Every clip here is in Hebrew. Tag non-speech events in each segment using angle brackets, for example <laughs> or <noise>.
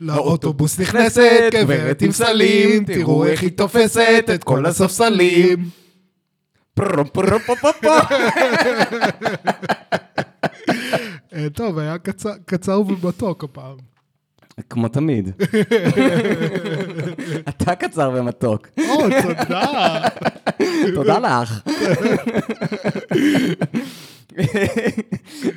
לאוטובוס נכנסת גברת עם סלים, תראו איך היא תופסת את כל הספסלים. פום פום פום אה, טוב, היה קצר- קצר ומתוק הפעם. כמו תמיד. <laughs> אתה קצר ומתוק. או, תודה. תודה לך.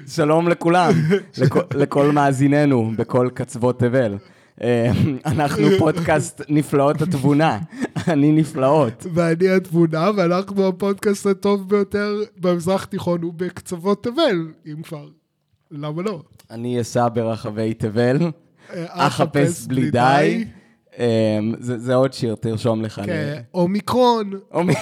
שלום לכולם, לכ- לכל מאזיננו בכל קצוות תבל. אה, אנחנו פודקאסט נפלאות התבונה, אני נפלאות. ואני התבונה, ואנחנו הפודקאסט הטוב ביותר במזרח התיכון ובקצוות תבל, אם כבר. למה לא? אני אסע ברחבי תבל, אה, אחפש בלי די. אה, זה זה עוד שיר, תרשום לך. כן, אומיקרון. או מי-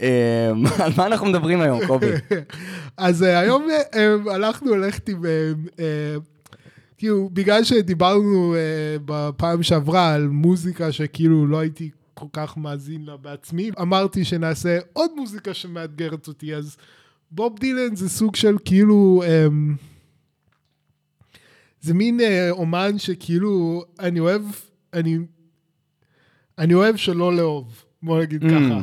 אה, על מה אנחנו מדברים היום, קובי? <laughs> אז אה, היום אה, הלכנו ללכת עם... אה, כאילו, בגלל שדיברנו בפעם שעברה על מוזיקה שכאילו לא הייתי כל כך מאזין לה בעצמי, אמרתי שנעשה עוד מוזיקה שמאתגרת אותי, אז בוב דילן זה סוג של כאילו... אה, זה מין אה, אומן שכאילו, אני אוהב, אני, אני אוהב שלא לאהוב, בוא נגיד מממ. ככה.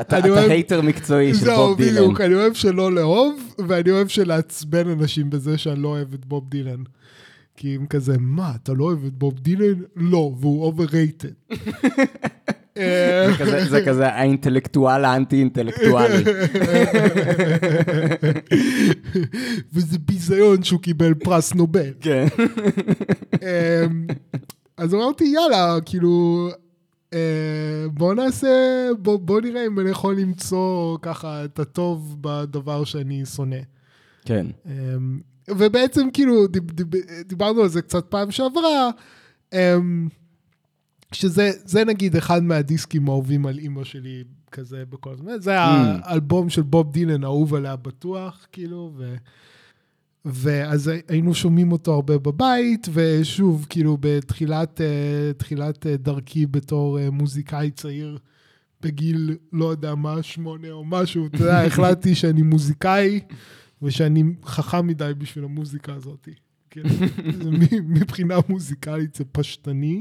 אתה אתה אוהב- hater מקצועי של זהו, בוב דילן. בדיוק, אני אוהב שלא לאהוב, ואני אוהב שלעצבן אנשים בזה שאני לא אוהב את בוב דילן. כי הם כזה, מה, אתה לא אוהב את בוב דילן? לא, והוא. אה, <laughs> זה כזה- זה כזה האינטלקטואל האנטי-אינטלקטואלי. <laughs> וזה ביזיון שהוא קיבל פרס נובל. כן. אמ, אז אמרתי, יאללה, כאילו, אה, בוא נעשה, בוא, בוא נראה אם אני יכול למצוא ככה את הטוב בדבר שאני שונא. כן. ובעצם כאילו דיב, דיב, דיברנו על זה קצת פעם שעברה, אמ, שזה זה נגיד אחד מהדיסקים האהובים על אימא שלי כזה בכל הזמן, זה האלבום של בוב דילן אהוב עליה בטוח, כאילו, ו... ואז היינו שומעים אותו הרבה בבית, ושוב, כאילו, בתחילת אה, תחילת אה, דרכי בתור אה, מוזיקאי צעיר, בגיל, לא יודע מה, שמונה או משהו, אתה יודע, <laughs> החלטתי שאני מוזיקאי, ושאני חכם מדי בשביל המוזיקה הזאת. מ- <laughs> מבחינה מוזיקלית זה פשטני,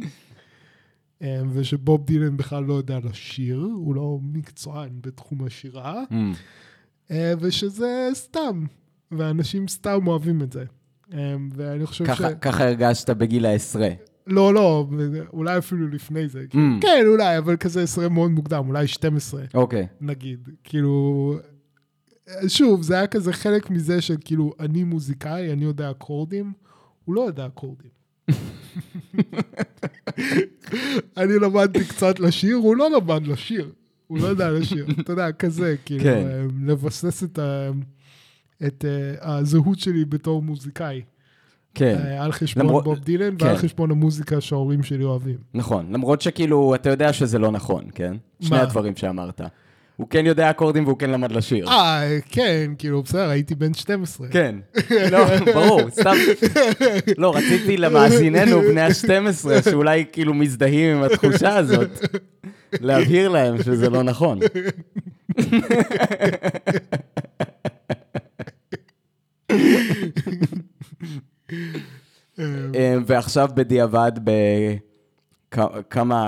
אה, ושבוב דילן בכלל לא יודע לשיר, הוא לא מקצוען בתחום השירה. Mm. אה, ושזה סתם, ואנשים סתם אוהבים את זה. אה, ואני חושב ש... ככה- הרגשת בגיל העשרה. לא, לא, אולי אפילו לפני זה. Mm. כן, אולי, אבל כזה עשרה מאוד מוקדם, אולי 12, אוקיי. נגיד. כאילו, שוב, זה היה כזה חלק מזה של כאילו, אני מוזיקאי, אני יודע אקורדים, הוא לא יודע אקורדים. אני למדתי קצת לשיר, הוא לא למד לשיר. הוא לא יודע לשיר, אתה יודע, כזה, כאילו, כן. אה, לבסס את, ה, את אה, הזהות שלי בתור מוזיקאי. כן. אה, על חשבון למרות- בוב דילן כן. ועל חשבון המוזיקה שההורים שלי אוהבים. נכון. למרות שכאילו, אתה יודע שזה לא נכון, כן? שני מה? הדברים שאמרת. הוא כן יודע אקורדים והוא כן למד לשיר. אה, כן, כאילו, בסדר, הייתי בן 12. כן. לא, ברור, סתם. לא, רציתי למאזיננו, בני ה-12, שאולי כאילו מזדהים עם התחושה הזאת, להבהיר להם שזה לא נכון. אה, ועכשיו בדיעבד, בכמה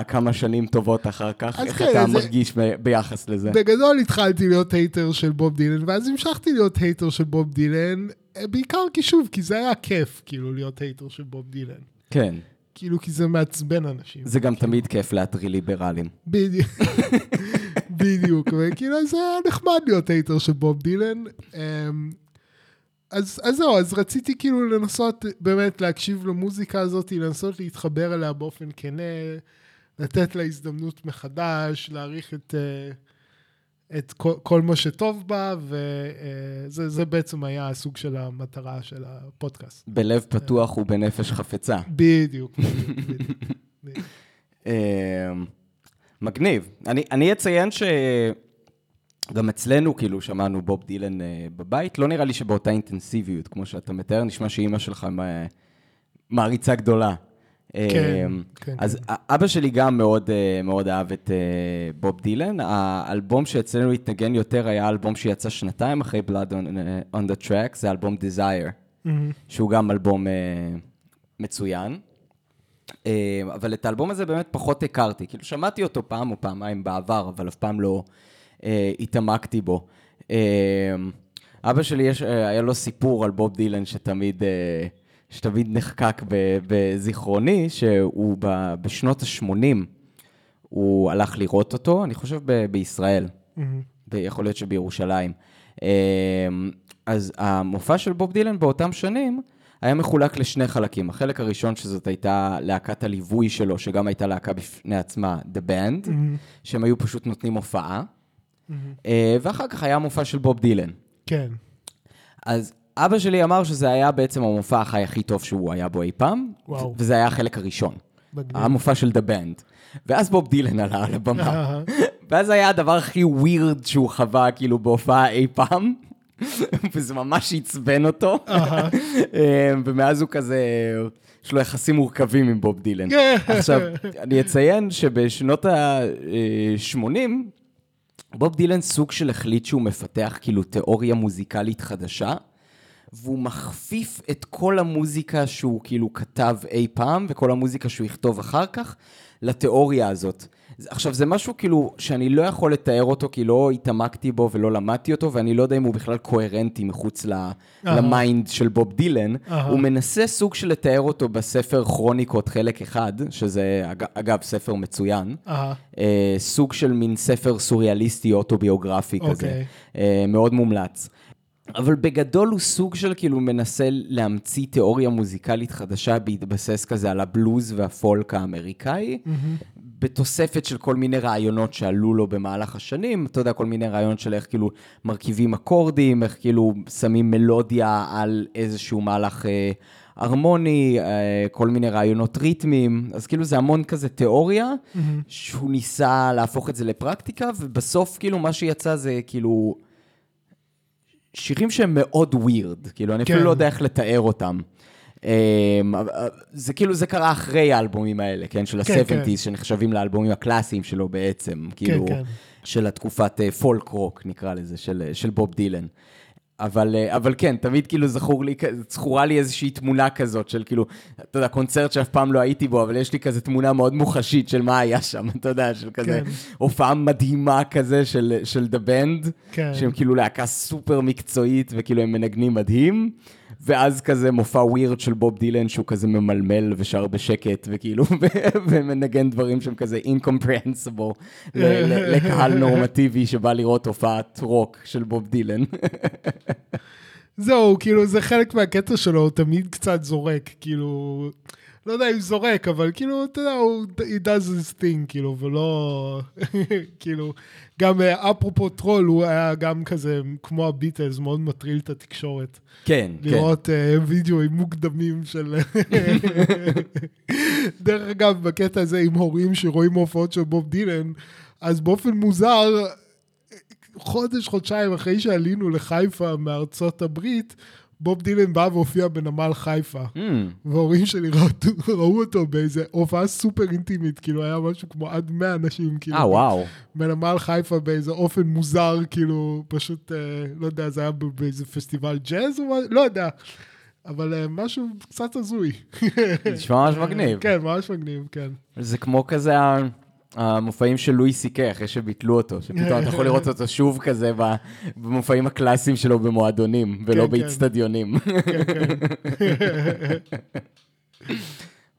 כמה שנים טובות אחר כך, איך כן, אתה אז- מרגיש ביחס לזה? בגדול התחלתי להיות hater של בוב דילן, ואז המשכתי להיות hater של בוב דילן, אה, בעיקר כי שוב, כי זה היה כיף, כאילו, להיות hater של בוב דילן. כן, כאילו, כי זה מעצבן אנשים. זה גם תמיד כיף להטריל ליברלים. בדיוק. <laughs> בדיוק, וכאילו זה היה נחמד להיות הייטר של בוב דילן. אז, אז זהו, אז רציתי כאילו לנסות באמת להקשיב למוזיקה הזאת, לנסות להתחבר אליה באופן כנה, לתת לה הזדמנות מחדש, להעריך את, אה, את כל, כל מה שטוב בה, וזה זה בעצם היה הסוג של המטרה של הפודקאסט. בלב פתוח ובנפש חפצה. בדיוק. בדיוק, <laughs> בדיוק. אה, מגניב. אני, אני אציין גם אצלנו, כאילו, שמענו בוב דילן אה, בבית, לא נראה לי שבאותה אינטנסיביות, כמו שאתה מתאר, נשמע שאימא שלך מעריצה גדולה. כן, אה, כן, אז כן. אבא שלי גם מאוד, אה, מאוד אהב את אה, בוב דילן. האלבום שאצלנו התנגן יותר היה אלבום שיצא שנתיים אחרי Blood on, on the Track, זה אלבום Desire, מהמם. שהוא גם אלבום מצוין. אבל את האלבום הזה באמת פחות הכרתי. כאילו, שמעתי אותו פעם או פעמיים בעבר, אבל אף פעם לא התעמקתי בו. אה, אבא שלי, יש, אה, היה לו סיפור על בוב דילן שתמיד, אה, שתמיד נחקק בזיכרוני, שהוא ב- בשנות ה-80, הוא הלך לראות אותו, אני חושב ב- בישראל. ב- יכול להיות שבירושלים. אז המופע של בוב דילן באותם שנים היה מחולק לשני חלקים. החלק הראשון שזאת הייתה להקת הליווי שלו, שגם הייתה להקה בפני עצמה, The Band, מהמם. שהם היו פשוט נותנים הופעה, אה, ואחר כך היה מופע של בוב דילן. כן. אז אבא שלי אמר שזה היה בעצם המופע החי הכי טוב שהוא היה בו אי פעם, וואו. וזה היה החלק הראשון. מגניב. המופע של The Band. ואז בוב דילן עלה על הבמה. <laughs> ואז היה הדבר הכי ווירד שהוא חווה, כאילו, בהופעה אי פעם, <laughs> וזה ממש עצבן אותו. <laughs> אה, ומאז הוא כזה, יש לו יחסים מורכבים עם בוב דילן. עכשיו, אני אציין שבשנות ה-80, בוב דילן סוג של החליט שהוא מפתח כאילו תיאוריה מוזיקלית חדשה, והוא מכפיף את כל המוזיקה שהוא כאילו כתב אי פעם, וכל המוזיקה שהוא יכתוב אחר כך, לתיאוריה הזאת. עכשיו, זה משהו כאילו שאני לא יכול לתאר אותו, כי לא התעמקתי בו ולא למדתי אותו, ואני לא יודע אם הוא בכלל קוהרנטי מחוץ ל- אהה. ל mind של בוב דילן. אהה. הוא מנסה סוג של לתאר אותו בספר כרוניקות חלק אחד, שזה אג- אגב ספר מצוין. אהה. אה, סוג של מין ספר סוריאליסטי אוטוביוגרפי כזה. אוקיי. אה, מאוד מומלץ. אבל בגדול הוא סוג של כאילו מנסה להמציא תיאוריה מוזיקלית חדשה בהתבסס כזה על הבלוז והפולק האמריקאי, בתוספת של כל מיני רעיונות שעלו לו במהלך השנים, אתה יודע, כל מיני רעיונות של איך כאילו מרכיבים אקורדים, איך כאילו שמים מלודיה על איזשהו מהלך אה, הרמוני, אה, כל מיני רעיונות ריתמיים, אז כאילו זה המון כזה תיאוריה, שהוא ניסה להפוך את זה לפרקטיקה, ובסוף כאילו מה שיצא זה כאילו... שירים שהם מאוד ווירד, כאילו, אני אפילו כן. לא יודע איך לתאר אותם. אמ, זה כאילו, זה קרה אחרי האלבומים האלה, כן? של כן, ה-70's, כן. שנחשבים לאלבומים הקלאסיים שלו בעצם, כאילו, כן. של התקופת אה, פולק רוק, נקרא לזה, של, אה, של בוב דילן. אבל, אה, אבל כן, תמיד כאילו זכור לי, זכורה לי איזושהי תמונה כזאת של כאילו, אתה יודע, קונצרט שאף פעם לא הייתי בו, אבל יש לי כזה תמונה מאוד מוחשית של מה היה שם, אתה יודע, של כזה כן. הופעה מדהימה כזה של, של The Band, כן. שהם כאילו להקה סופר מקצועית, וכאילו הם מנגנים מדהים, ואז כזה מופע weird של בוב דילן, שהוא כזה ממלמל ושר בשקט, וכאילו, <laughs> ומנגן דברים שהם כזה incomprehensible לקהל נורמטיבי שבא לראות הופעת רוק של בוב דילן. <laughs> זהו, כאילו, זה חלק מהקטע שלו, הוא תמיד קצת זורק, כאילו, לא יודע אם זורק, אבל כאילו, אתה יודע, הוא, he does his thing, כאילו, ולא, <laughs> כאילו, גם אה, אפרופו טרול, הוא היה גם כזה, כמו הביטלס, מאוד מטריל את התקשורת. כן, כן. לראות אה, וידאוים מוקדמים של... <laughs> דרך אגב, בקטע הזה עם הורים שרואים הופעות של בוב דילן, אז באופן מוזר, חודש, חודשיים אחרי שעלינו לחיפה מארצות הברית, בוב דילן בא והופיע בנמל חיפה. Hmm, וההורים שלי ראו, ראו אותו באיזה הופעה סופר אינטימית, כאילו היה משהו כמו עד 100 אנשים, כאילו, אה, וואו. בנמל חיפה באיזה אופן מוזר, כאילו, פשוט, אה, לא יודע, זה היה באיזה פסטיבל ג'אז או מה, לא יודע, אבל אה, משהו קצת הזוי. נשמע ממש מגניב. כן, ממש מגניב, כן. זה כמו כזה ה- המופעים של לואי סי-קיי, אחרי שביטלו אותו, שפתאום אתה יכול לראות אותו שוב כזה במופעים הקלאסיים שלו במועדונים, ולא כן, כן. באיצטדיונים.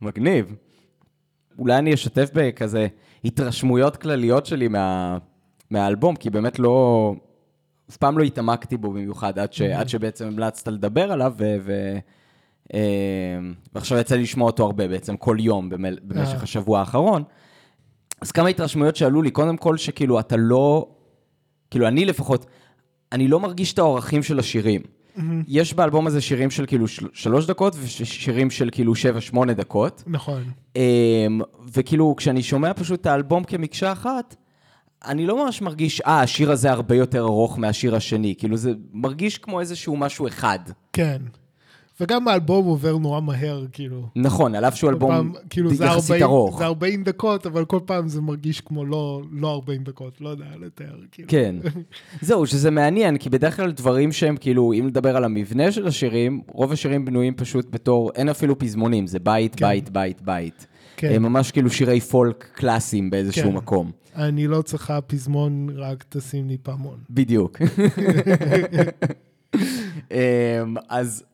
מגניב. אולי אני אשתף בכזה התרשמויות כלליות שלי מה, מהאלבום, כי באמת לא... אף פעם לא התעמקתי בו במיוחד, עד, ש, עד שבעצם המלצת לדבר עליו, ו, ו, אה, ועכשיו יצא לי לשמוע אותו הרבה בעצם, כל יום במל, במשך אה. השבוע האחרון. אז כמה התרשמויות שעלו לי, קודם כל שכאילו אתה לא, כאילו אני לפחות, אני לא מרגיש את האורחים של השירים. יש באלבום הזה שירים של כאילו של, שלוש דקות ושירים של כאילו שבע, שמונה דקות. נכון. אמ, וכאילו, כשאני שומע פשוט את האלבום כמקשה אחת, אני לא ממש מרגיש, אה, השיר הזה הרבה יותר ארוך מהשיר השני. כאילו, זה מרגיש כמו איזשהו משהו אחד. כן. וגם האלבום עובר נורא מהר, כאילו. נכון, על אף שהוא אלבום פעם, כאילו, יחסית 40, ארוך. זה 40 דקות, אבל כל פעם זה מרגיש כמו לא, לא 40 דקות, לא יודע לתאר, כאילו. כן. <laughs> זהו, שזה מעניין, כי בדרך כלל דברים שהם כאילו, אם נדבר על המבנה של השירים, רוב השירים בנויים פשוט בתור, אין אפילו פזמונים, זה בית, כן. בית, בית, בית. כן. הם ממש כאילו שירי פולק קלאסיים באיזשהו כן. מקום. אני לא צריכה פזמון, רק תשים לי פעמון. בדיוק. <laughs> <laughs> אמ, אז,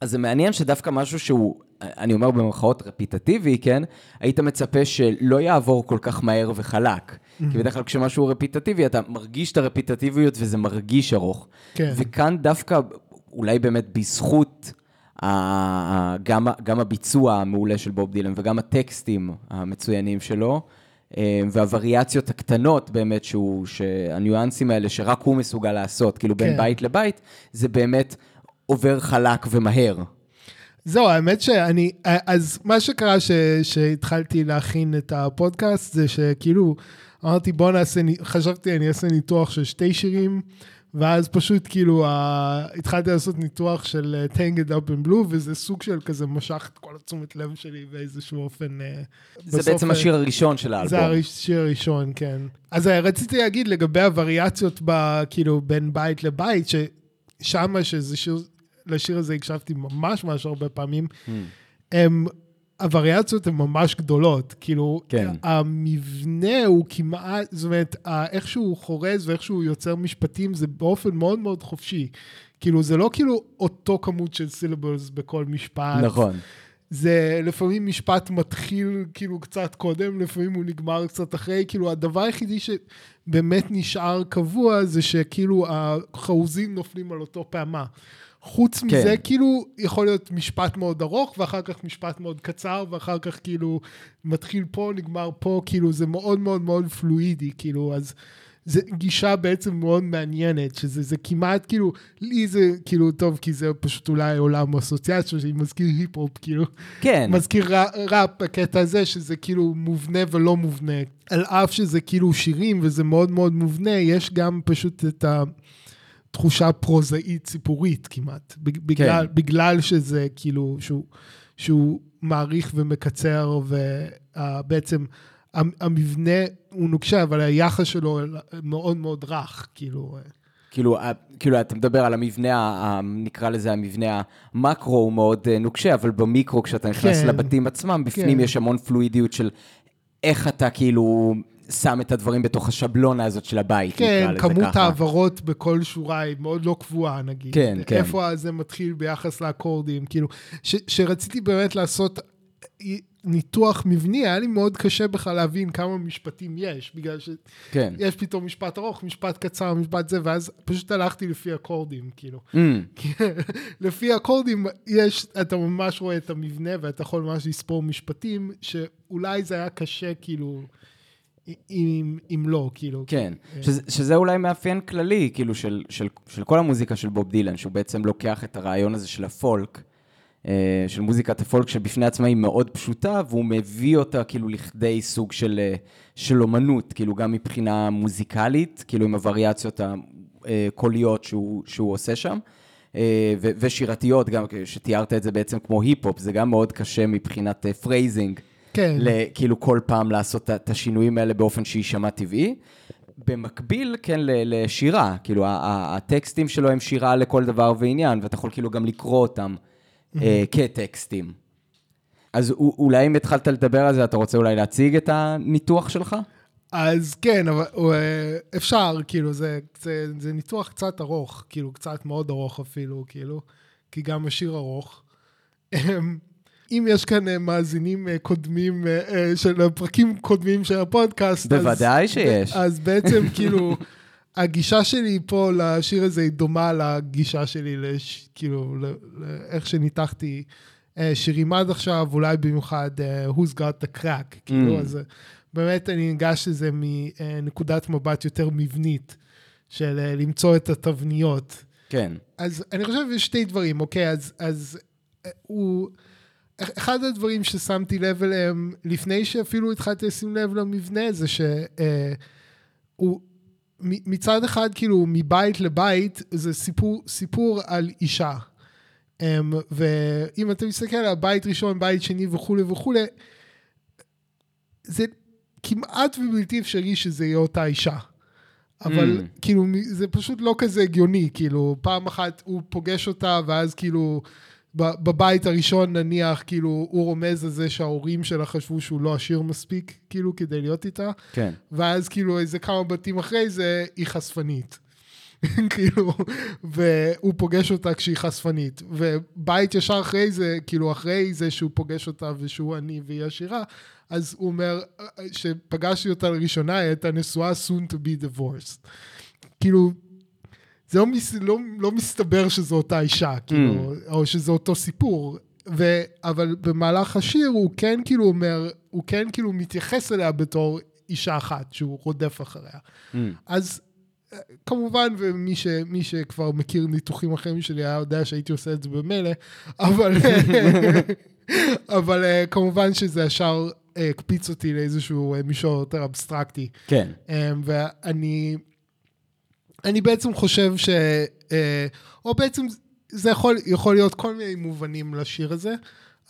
אז זה מעניין שדווקא משהו שהוא, אני אומר במרכאות רפיטטיבי, כן? היית מצפה שלא יעבור כל כך מהר וחלק. כי בדרך כלל כשמשהו רפיטטיבי, אתה מרגיש את הרפיטטיביות וזה מרגיש ארוך. כן. וכאן דווקא, אולי באמת בזכות ה- גם, גם הביצוע המעולה של בוב דילן וגם הטקסטים המצוינים שלו, אה, והווריאציות הקטנות באמת, שהוא, שהניואנסים האלה שרק הוא מסוגל לעשות, כאילו בין כן. בית לבית, זה באמת עובר חלק ומהר. זהו, האמת שאני, אז מה שקרה ש, שהתחלתי להכין את הפודקאסט זה שכאילו, אמרתי בוא נעשה, חשבתי אני אעשה ניתוח של שתי שירים, ואז פשוט כאילו ה- התחלתי לעשות ניתוח של uh, Tangled Up in Blue, וזה סוג של כזה משך את כל התשומת לב שלי באיזשהו אופן. אה, זה בסוף, בעצם אה, השיר הראשון של האלבום. זה השיר הראשון, כן. אז אה, רציתי להגיד לגבי הווריאציות ב, כאילו, בין בית לבית, ששמה, שזה שיר, לשיר הזה הקשבתי ממש ממש הרבה פעמים, Hmm. הם, הווריאציות הן ממש גדולות. כאילו, כן. המבנה הוא כמעט, זאת אומרת, איך שהוא חורז ואיך שהוא יוצר משפטים, זה באופן מאוד מאוד חופשי. כאילו, זה לא כאילו אותו כמות של סילבלס בכל משפט. נכון. זה לפעמים משפט מתחיל כאילו קצת קודם, לפעמים הוא נגמר קצת אחרי, כאילו הדבר היחידי שבאמת נשאר קבוע זה שכאילו החרוזים נופלים על אותו פעמה. חוץ כן. מזה, כאילו, יכול להיות משפט מאוד ארוך, ואחר כך משפט מאוד קצר, ואחר כך כאילו מתחיל פה, נגמר פה, כאילו זה מאוד מאוד מאוד פלואידי, כאילו, אז זה גישה בעצם מאוד מעניינת, שזה זה כמעט כאילו, לי זה כאילו טוב, כי זה פשוט אולי עולם אסוציאציה שאני מזכיר היפ-הופ, כאילו, כן. מזכיר ראפ בקטע הזה, שזה כאילו מובנה ולא מובנה. על אף שזה כאילו שירים וזה מאוד מאוד מובנה, יש גם פשוט את התחושה פרוזאית ציפורית כמעט. בג- בגלל, כן. בגלל שזה כאילו, שהוא, שהוא מעריך ומקצר, ובעצם המבנה הוא נוקשה, אבל היחס שלו מאוד מאוד רך, כאילו. כאילו, ה- כאילו, אתה מדבר על המבנה, נקרא לזה המבנה המקרו, הוא מאוד אה, נוקשה, אבל במיקרו, כשאתה נכנס כן. לבתים עצמם, בפנים כן. יש המון פלואידיות של איך אתה כאילו שם את הדברים בתוך השבלונה הזאת של הבית, כן, נקרא לזה כמות ככה. העברות בכל שורה היא מאוד לא קבועה, נגיד. כן, כן. איפה זה מתחיל ביחס לאקורדים, כאילו, ש, שרציתי באמת לעשות ניתוח מבני, היה לי מאוד קשה בכלל להבין כמה משפטים יש, בגלל שיש כן. פתאום משפט ארוך, משפט קצר, משפט זה, ואז פשוט הלכתי לפי אקורדים, כאילו. Mm, <laughs> לפי אקורדים יש, אתה ממש רואה את המבנה ואתה יכול ממש לספור משפטים, שאולי זה היה קשה, כאילו, אם, אם לא, כאילו. כן, שזה, שזה אולי מאפיין כללי, כאילו, של, של, של כל המוזיקה של בוב דילן, שהוא בעצם לוקח את הרעיון הזה של הפולק, אה, של מוזיקת הפולק שבפני עצמה היא מאוד פשוטה, והוא מביא אותה כאילו לכדי סוג של, אה, של אומנות, כאילו גם מבחינה מוזיקלית, כאילו עם הווריאציות הקוליות שהוא, שהוא עושה שם. אה, ו- ושירתית, גם שתיארת את זה בעצם כמו היפ-הופ, זה גם מאוד קשה מבחינת אה, phrasing, כן. כאילו כל פעם לעשות את השינויים האלה באופן שיישמע טבעי. במקביל, כן, לשירה, כאילו הטקסטים שלו הם שירה לכל דבר ועניין, ואתה יכול כאילו גם לקרוא אותם אה, כטקסטים. אז אולי אם התחלת לדבר על זה, אתה רוצה אולי להציג את הניתוח שלך? אז כן, אבל אה, אפשר, כאילו, זה, זה, זה ניתוח קצת ארוך, כאילו, קצת מאוד ארוך אפילו, כאילו, כי גם השיר ארוך. <laughs> אם יש כאן אה, מאזינים אה, קודמים, אה, של פרקים קודמים של הפודקאסט, אז- בוודאי שיש. אז בעצם, <laughs> כאילו, הגישה שלי פה לשיר הזה היא דומה לגישה שלי, לש, כאילו, לאיך שניתחתי שירים עד עכשיו, אולי במיוחד Who's Got the Crack, כאילו, Mm. אז אה, באמת אני ניגש לזה מנקודת מבט יותר מבנית, של למצוא את התבניות. כן. אז אני חושב שיש שתי דברים, אוקיי? אז, אז הוא... אחד הדברים ששמתי לב אליהם, לפני שאפילו התחלתי לשים לב למבנה, זה הוא מ- מצד אחד, כאילו, מבית לבית, זה סיפור, סיפור על אישה. Um, ואם אתה מסתכל על בית ראשון, בית שני וכולי וכולי, זה כמעט ובלתי אפשרי שזה יהיה אותה אישה. אבל Mm. כאילו, זה פשוט לא כזה הגיוני, כאילו, פעם אחת הוא פוגש אותה, ואז כאילו, בבית הראשון נניח, כאילו, הוא רומז על זה שההורים שלה חשבו שהוא לא עשיר מספיק, כאילו, כדי להיות איתה, כן. ואז כאילו איזה כמה בתים אחרי זה, היא חשפנית. <laughs> כאילו, והוא פוגש אותה כשהיא חשפנית. ובית ישר אחרי זה, כאילו אחרי זה שהוא פוגש אותה ושהוא עני והיא עשירה, אז הוא אומר, שפגשתי אותה לראשונה, היא הייתה נשואה soon to be divorced. כאילו, זה לא, מס, לא, לא מסתבר שזו אותה אישה, כאילו, או שזה אותו סיפור. ו, אבל במהלך השיר הוא כן כאילו אומר, הוא כן כאילו מתייחס אליה בתור אישה אחת, שהוא רודף אחריה. Mm. אז כמובן, ומי ש, מי שכבר מכיר ניתוחים אחרים שלי היה יודע שהייתי עושה את זה במילא, אבל, <laughs> אבל אה, כמובן שזה ישר אה, הקפיץ אותי לאיזשהו אה, מישור יותר אבסטרקטי. כן. אה, ואני אני בעצם חושב ש... אה, או בעצם זה יכול, יכול להיות כל מיני מובנים לשיר הזה,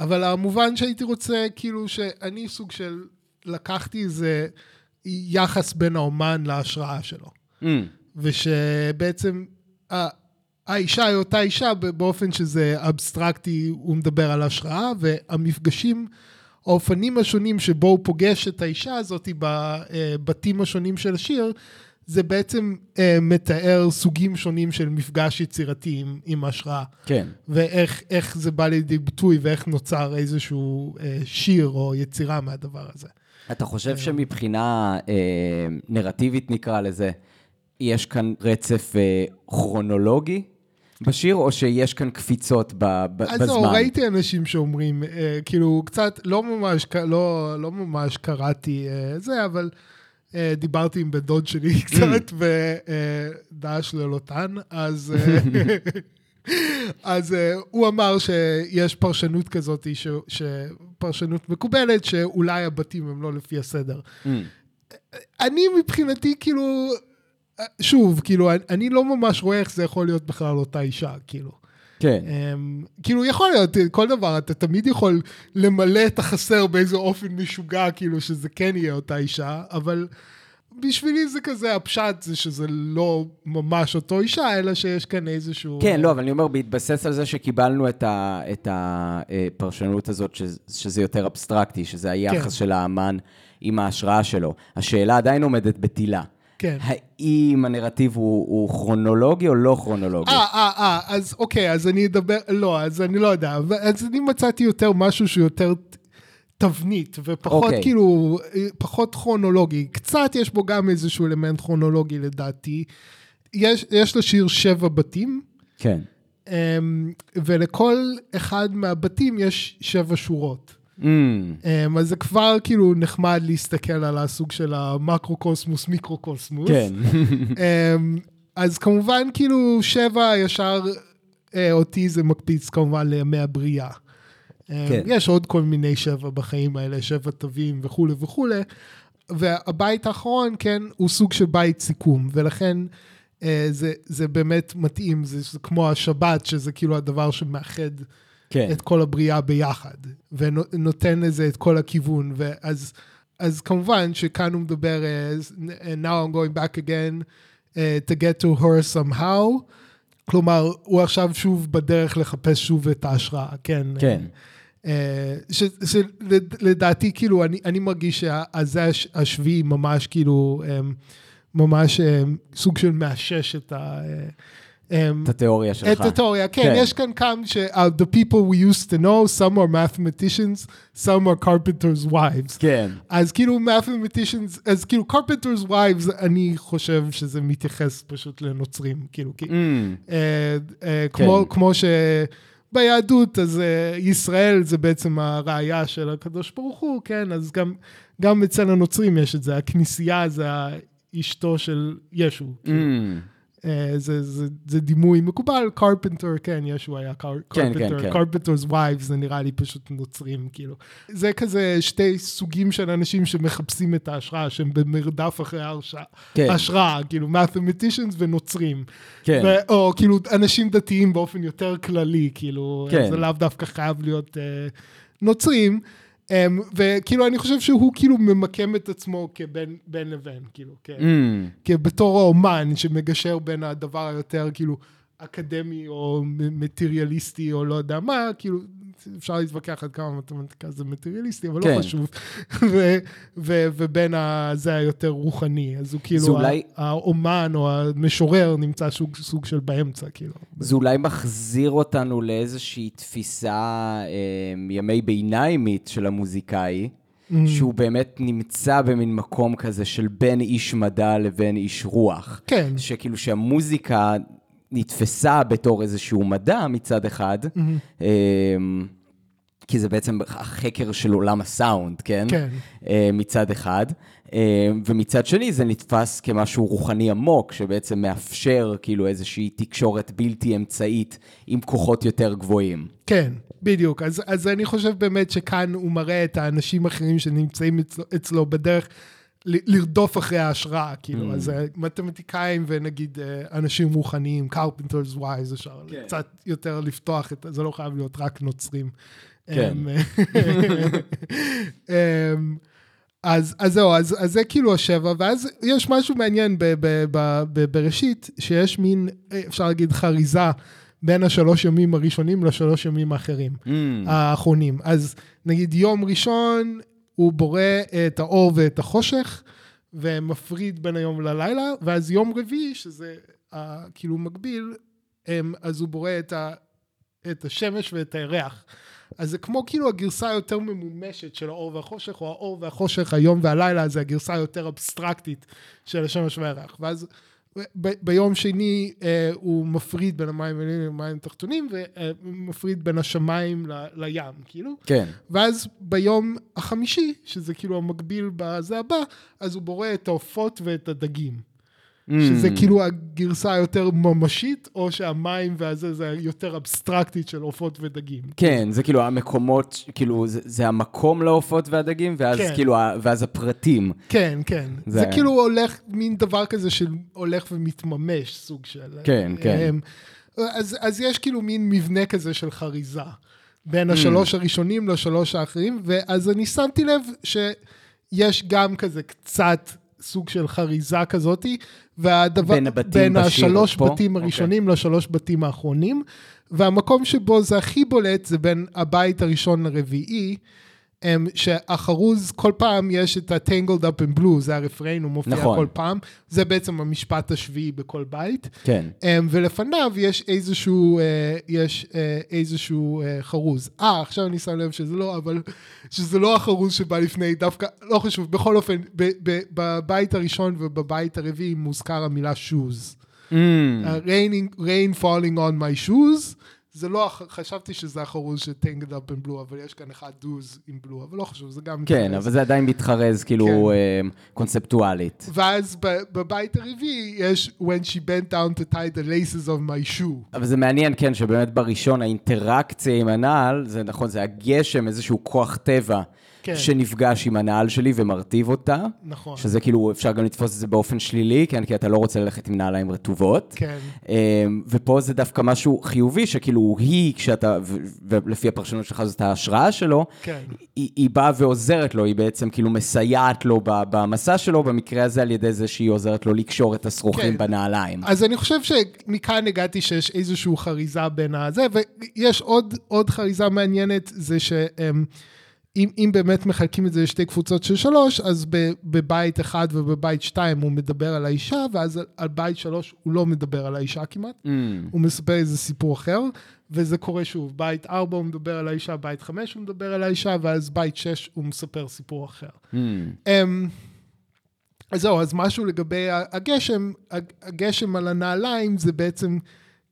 אבל המובן שהייתי רוצה, כאילו שאני סוג של לקחתי איזה יחס בין האומן להשראה שלו. Mm. ושבעצם האישה היא אותה אישה באופן שזה אבסטרקטי, הוא מדבר על השראה, והמפגשים, האופנים השונים שבו הוא פוגש את האישה הזאת בבתים השונים של השיר, זה בעצם אה, מתאר סוגים שונים של מפגש יצירתי עם, עם השראה. כן. ואיך איך זה בא לידי ביטוי ואיך נוצר איזשהו אה, שיר או יצירה מהדבר הזה. אתה חושב שמבחינה אה, נרטיבית, נקרא לזה, יש כאן רצף אה, כרונולוגי בשיר, או שיש כאן קפיצות ב, ב, אז בזמן? זהו, ראיתי אנשים שאומרים, אה, כאילו, קצת, לא ממש, לא, לא ממש קראתי אה, זה, אבל אה, דיברתי עם בן דוד שלי <laughs> קצת, ודאעש ללוטן, אז... אה, <laughs> אז אה, הוא אמר שיש פרשנות כזאת, ש, שפרשנות מקובלת, שאולי הבתים הם לא לפי הסדר. Mm. אני מבחינתי, כאילו, אה, שוב, כאילו, אני- אני לא ממש רואה איך זה יכול להיות בכלל אותה אישה, כאילו. כן. Um, כאילו יכול להיות כל דבר, אתה תמיד יכול למלא את החסר באיזה אופן משוגע, כאילו שזה כן יהיה אותה אישה, אבל בשבילי זה כזה, הפשט זה שזה לא ממש אותו אישה, אלא שיש כאן איזשהו... כן, לא, אבל אני אומר, בהתבסס על זה שקיבלנו את ה- את הפרשנות הזאת, שזה- שזה יותר אבסטרקטי, שזה היחס כן. של האמן עם ההשראה שלו. השאלה עדיין עומדת בתילה. כן. האם הנרטיב הוא, הוא כרונולוגי או לא כרונולוגי? אה, אה, אה, אז אוקיי, אז אני אדבר, לא, אז אני לא יודע, אז אני מצאתי יותר משהו שהוא יותר תבנית, ופחות אוקיי. כאילו, אה, פחות כרונולוגי. קצת יש בו גם איזשהו אלמנט כרונולוגי לדעתי. יש, יש לשיר שבע בתים, כן. אמ, ולכל אחד מהבתים יש שבע שורות. Mm, אז זה כבר כאילו נחמד להסתכל על הסוג של המקרו-קוסמוס, מיקרו-קוסמוס. כן. <laughs> אמ, אז כמובן, כאילו, שבע ישר, אה, אותי זה מקפיץ כמובן לימי הבריאה. אמ, כן. יש עוד כל מיני שבע בחיים האלה, שבע תווים וכולי וכולי. והבית האחרון, כן, הוא סוג של בית סיכום, ולכן אה, זה, זה באמת מתאים, זה, זה כמו השבת, שזה כאילו הדבר שמאחד כן. את כל הבריאה ביחד, ונותן לזה את כל הכיוון, ואז אז כמובן שכאן הוא מדבר, אה, now I'm going back again uh, to get to her somehow, כלומר, הוא עכשיו שוב בדרך לחפש שוב את ההשראה, כן. כן. ש- שלדעתי, כאילו, אני, אני מרגיש שהזה הש- השביעי ממש, כאילו, אה, ממש אה, סוג של מאשש את ה... אה, את התיאוריה שלך. את התיאוריה, כן, כן. יש כאן כמה ש... uh, the people we used to know, some are mathematicians, some are carpenters' wives. כן. אז כאילו mathematicians, אז כאילו carpenters' wives, אני חושב שזה מתייחס פשוט לנוצרים, כאילו, כי, Mm, אה, אה, כמו, כן. כמו שביהדות, אז אה, ישראל זה בעצם הראייה של הקדוש ברוך הוא, כן, אז גם, גם אצל הנוצרים יש את זה, הכנסייה זה אשתו של ישו. mm, אה, זה, זה, זה דימוי מקובל, קרפנטר, כן, ישו היה כן, כן, קרפנטר, כן. קרפנטר's wives, זה נראה לי פשוט נוצרים, כאילו. זה כזה שתי סוגים של אנשים שמחפשים את ההשראה, שהם במרדף אחרי ההרשעה. כן. השראה, כאילו, mathematicians ונוצרים. כן. ו- או כאילו, אנשים דתיים באופן יותר כללי, כאילו, כן. זה לאו דווקא חייב להיות אה, נוצרים. Um, וכאילו, אני חושב שהוא כאילו ממקם את עצמו כבין בין לבין, כאילו, כן. Mm, כבתור האומן שמגשר בין הדבר היותר כאילו אקדמי או מטריאליסטי או לא יודע מה, כאילו אפשר להתווכח עד כמה מתמטיקה זה מטריאליסטי, אבל כן. לא חשוב. <laughs> ו- ו- ובין זה היותר רוחני, אז הוא כאילו, אולי- האומן או המשורר נמצא סוג, סוג של באמצע, כאילו. זה אולי מחזיר אותנו לאיזושהי תפיסה אה, ימי ביניימית של המוזיקאי, Mm. שהוא באמת נמצא במין מקום כזה של בין איש מדע לבין איש רוח. כן, שכאילו שהמוזיקה נתפסה בתור איזשהו מדע מצד אחד, Mm-hmm. כי זה בעצם החקר של עולם הסאונד, כן? כן. אה, מצד אחד, אה, ומצד שני זה נתפס כמשהו רוחני עמוק, שבעצם מאפשר כאילו איזושהי תקשורת בלתי אמצעית עם כוחות יותר גבוהים. כן, בדיוק. אז, אז אני חושב באמת שכאן הוא מראה את האנשים האחרים שנמצאים אצלו, אצלו בדרך לרדוף אחרי ההשראה, כאילו. Mm. אז אה, מתמטיקאים ונגיד אה, אנשים רוחניים, carpenters wise, אפשר כן. קצת יותר לפתוח את זה, לא חייב להיות רק נוצרים. כן. אמ, אמ, אז, אז זהו, אז, אז זה כאילו השבע, ואז יש משהו מעניין ב, ב, ב, ב, בראשית, שיש מין, אה, אפשר להגיד, חריזה בין השלוש ימים הראשונים לשלוש ימים האחרים, Mm, האחרונים. אז נגיד יום ראשון, הוא בורא את האור ואת החושך, ומפריד בין היום ללילה, ואז יום רביעי, שזה אה, כאילו מקביל, אז הוא בורא את, ה, את השמש ואת הירח. אז זה כמו כאילו הגרסה היותר ממומשת של האור והחושך, או האור והחושך, היום והלילה, זה הגרסה היותר אבסטרקטית של השמש והירח. ואז ב- ביום שני אה, הוא מפריד בין המים העליונים למים התחתונים, ומפריד בין השמיים ל, לים, כאילו. כן. ואז ביום החמישי, שזה כאילו המקביל בזה הבא, אז הוא בורא את העופות ואת הדגים. שזה Mm, כאילו הגרסה היותר ממשית, או שהמים והזה זה יותר אבסטרקטית של עופות ודגים. כן, זה כאילו המקומות, כאילו, זה, זה המקום לעופות והדגים, ואז כן. כאילו, ואז הפרטים. כן, כן. זה- זה, כאילו הולך, מין דבר כזה שהולך ומתממש, סוג של... כן, כן. אמ, אז, אז יש כאילו מין מבנה כזה של חריזה בין השלוש הראשונים לשלוש האחרים, ואז אני שמתי לב שיש גם כזה קצת סוג של חריזה כזאתי, והדבר... בין הבתים בין השלוש פה? בתים אוקיי. הראשונים לשלוש בתים האחרונים, והמקום שבו זה הכי בולט זה בין הבית הראשון לרביעי. הם, שהחרוז, כל פעם יש את ה-Tangled up in blue, זה הרפרן, הוא מופיע נכון. כל פעם. זה בעצם המשפט השביעי בכל בית. כן. Um, ולפניו יש איזשהו, uh, יש uh, איזשהו uh, חרוז. אה, עכשיו אני שם לב שזה לא, אבל שזה לא החרוז שבא לפני, דווקא, לא חשוב, בכל אופן, בבית הראשון ובבית הרביעי מוזכר המילה shoes. Mm, Uh, raining, rain falling on my shoes. זה לא, חשבתי שזה החרוז של Tangled up in blue, אבל יש כאן אחד דוז עם blue, אבל לא חשוב, זה גם... כן, מתחרז. אבל זה עדיין מתחרז, כאילו, כן. אה, קונספטואלית. ואז בבית הרביעי יש When she bent down to tie the laces of my shoe. אבל זה מעניין, כן, שבאמת בראשון האינטראקציה עם הנעל, זה נכון, זה הגשם, איזשהו כוח טבע, כן. שנפגש עם הנעל שלי ומרטיב אותה. נכון. שזה כאילו, אפשר גם לתפוס את זה באופן שלילי, כן, כי אתה לא רוצה ללכת עם נעליים רטובות. כן. אמ, ופה זה דווקא משהו חיובי, שכאילו היא, כשאתה, ולפי הפרשנות שלך זאת ההשראה שלו, כן. היא, היא באה ועוזרת לו, היא בעצם כאילו מסייעת לו במסע שלו, במקרה הזה על ידי זה שהיא עוזרת לו לקשור את השרוכים כן. בנעליים. אז אני חושב שמכאן הגעתי שיש איזושהי חריזה בין הזה, ויש עוד, עוד חריזה מעניינת, זה שאם אם באמת מחלקים את זה לשתי קבוצות של שלוש, אז ב- בבית אחד ובבית שתיים הוא מדבר על האישה, ואז על, על בית שלוש הוא לא מדבר על האישה כמעט, Mm, הוא מספר איזה סיפור אחר, וזה קורה שוב, בית ארבע הוא מדבר על האישה, בית חמש הוא מדבר על האישה, ואז בית שש הוא מספר סיפור אחר. mm, אמ, אז זהו, אז משהו לגבי הגשם, הג- הגשם על הנעליים זה בעצם,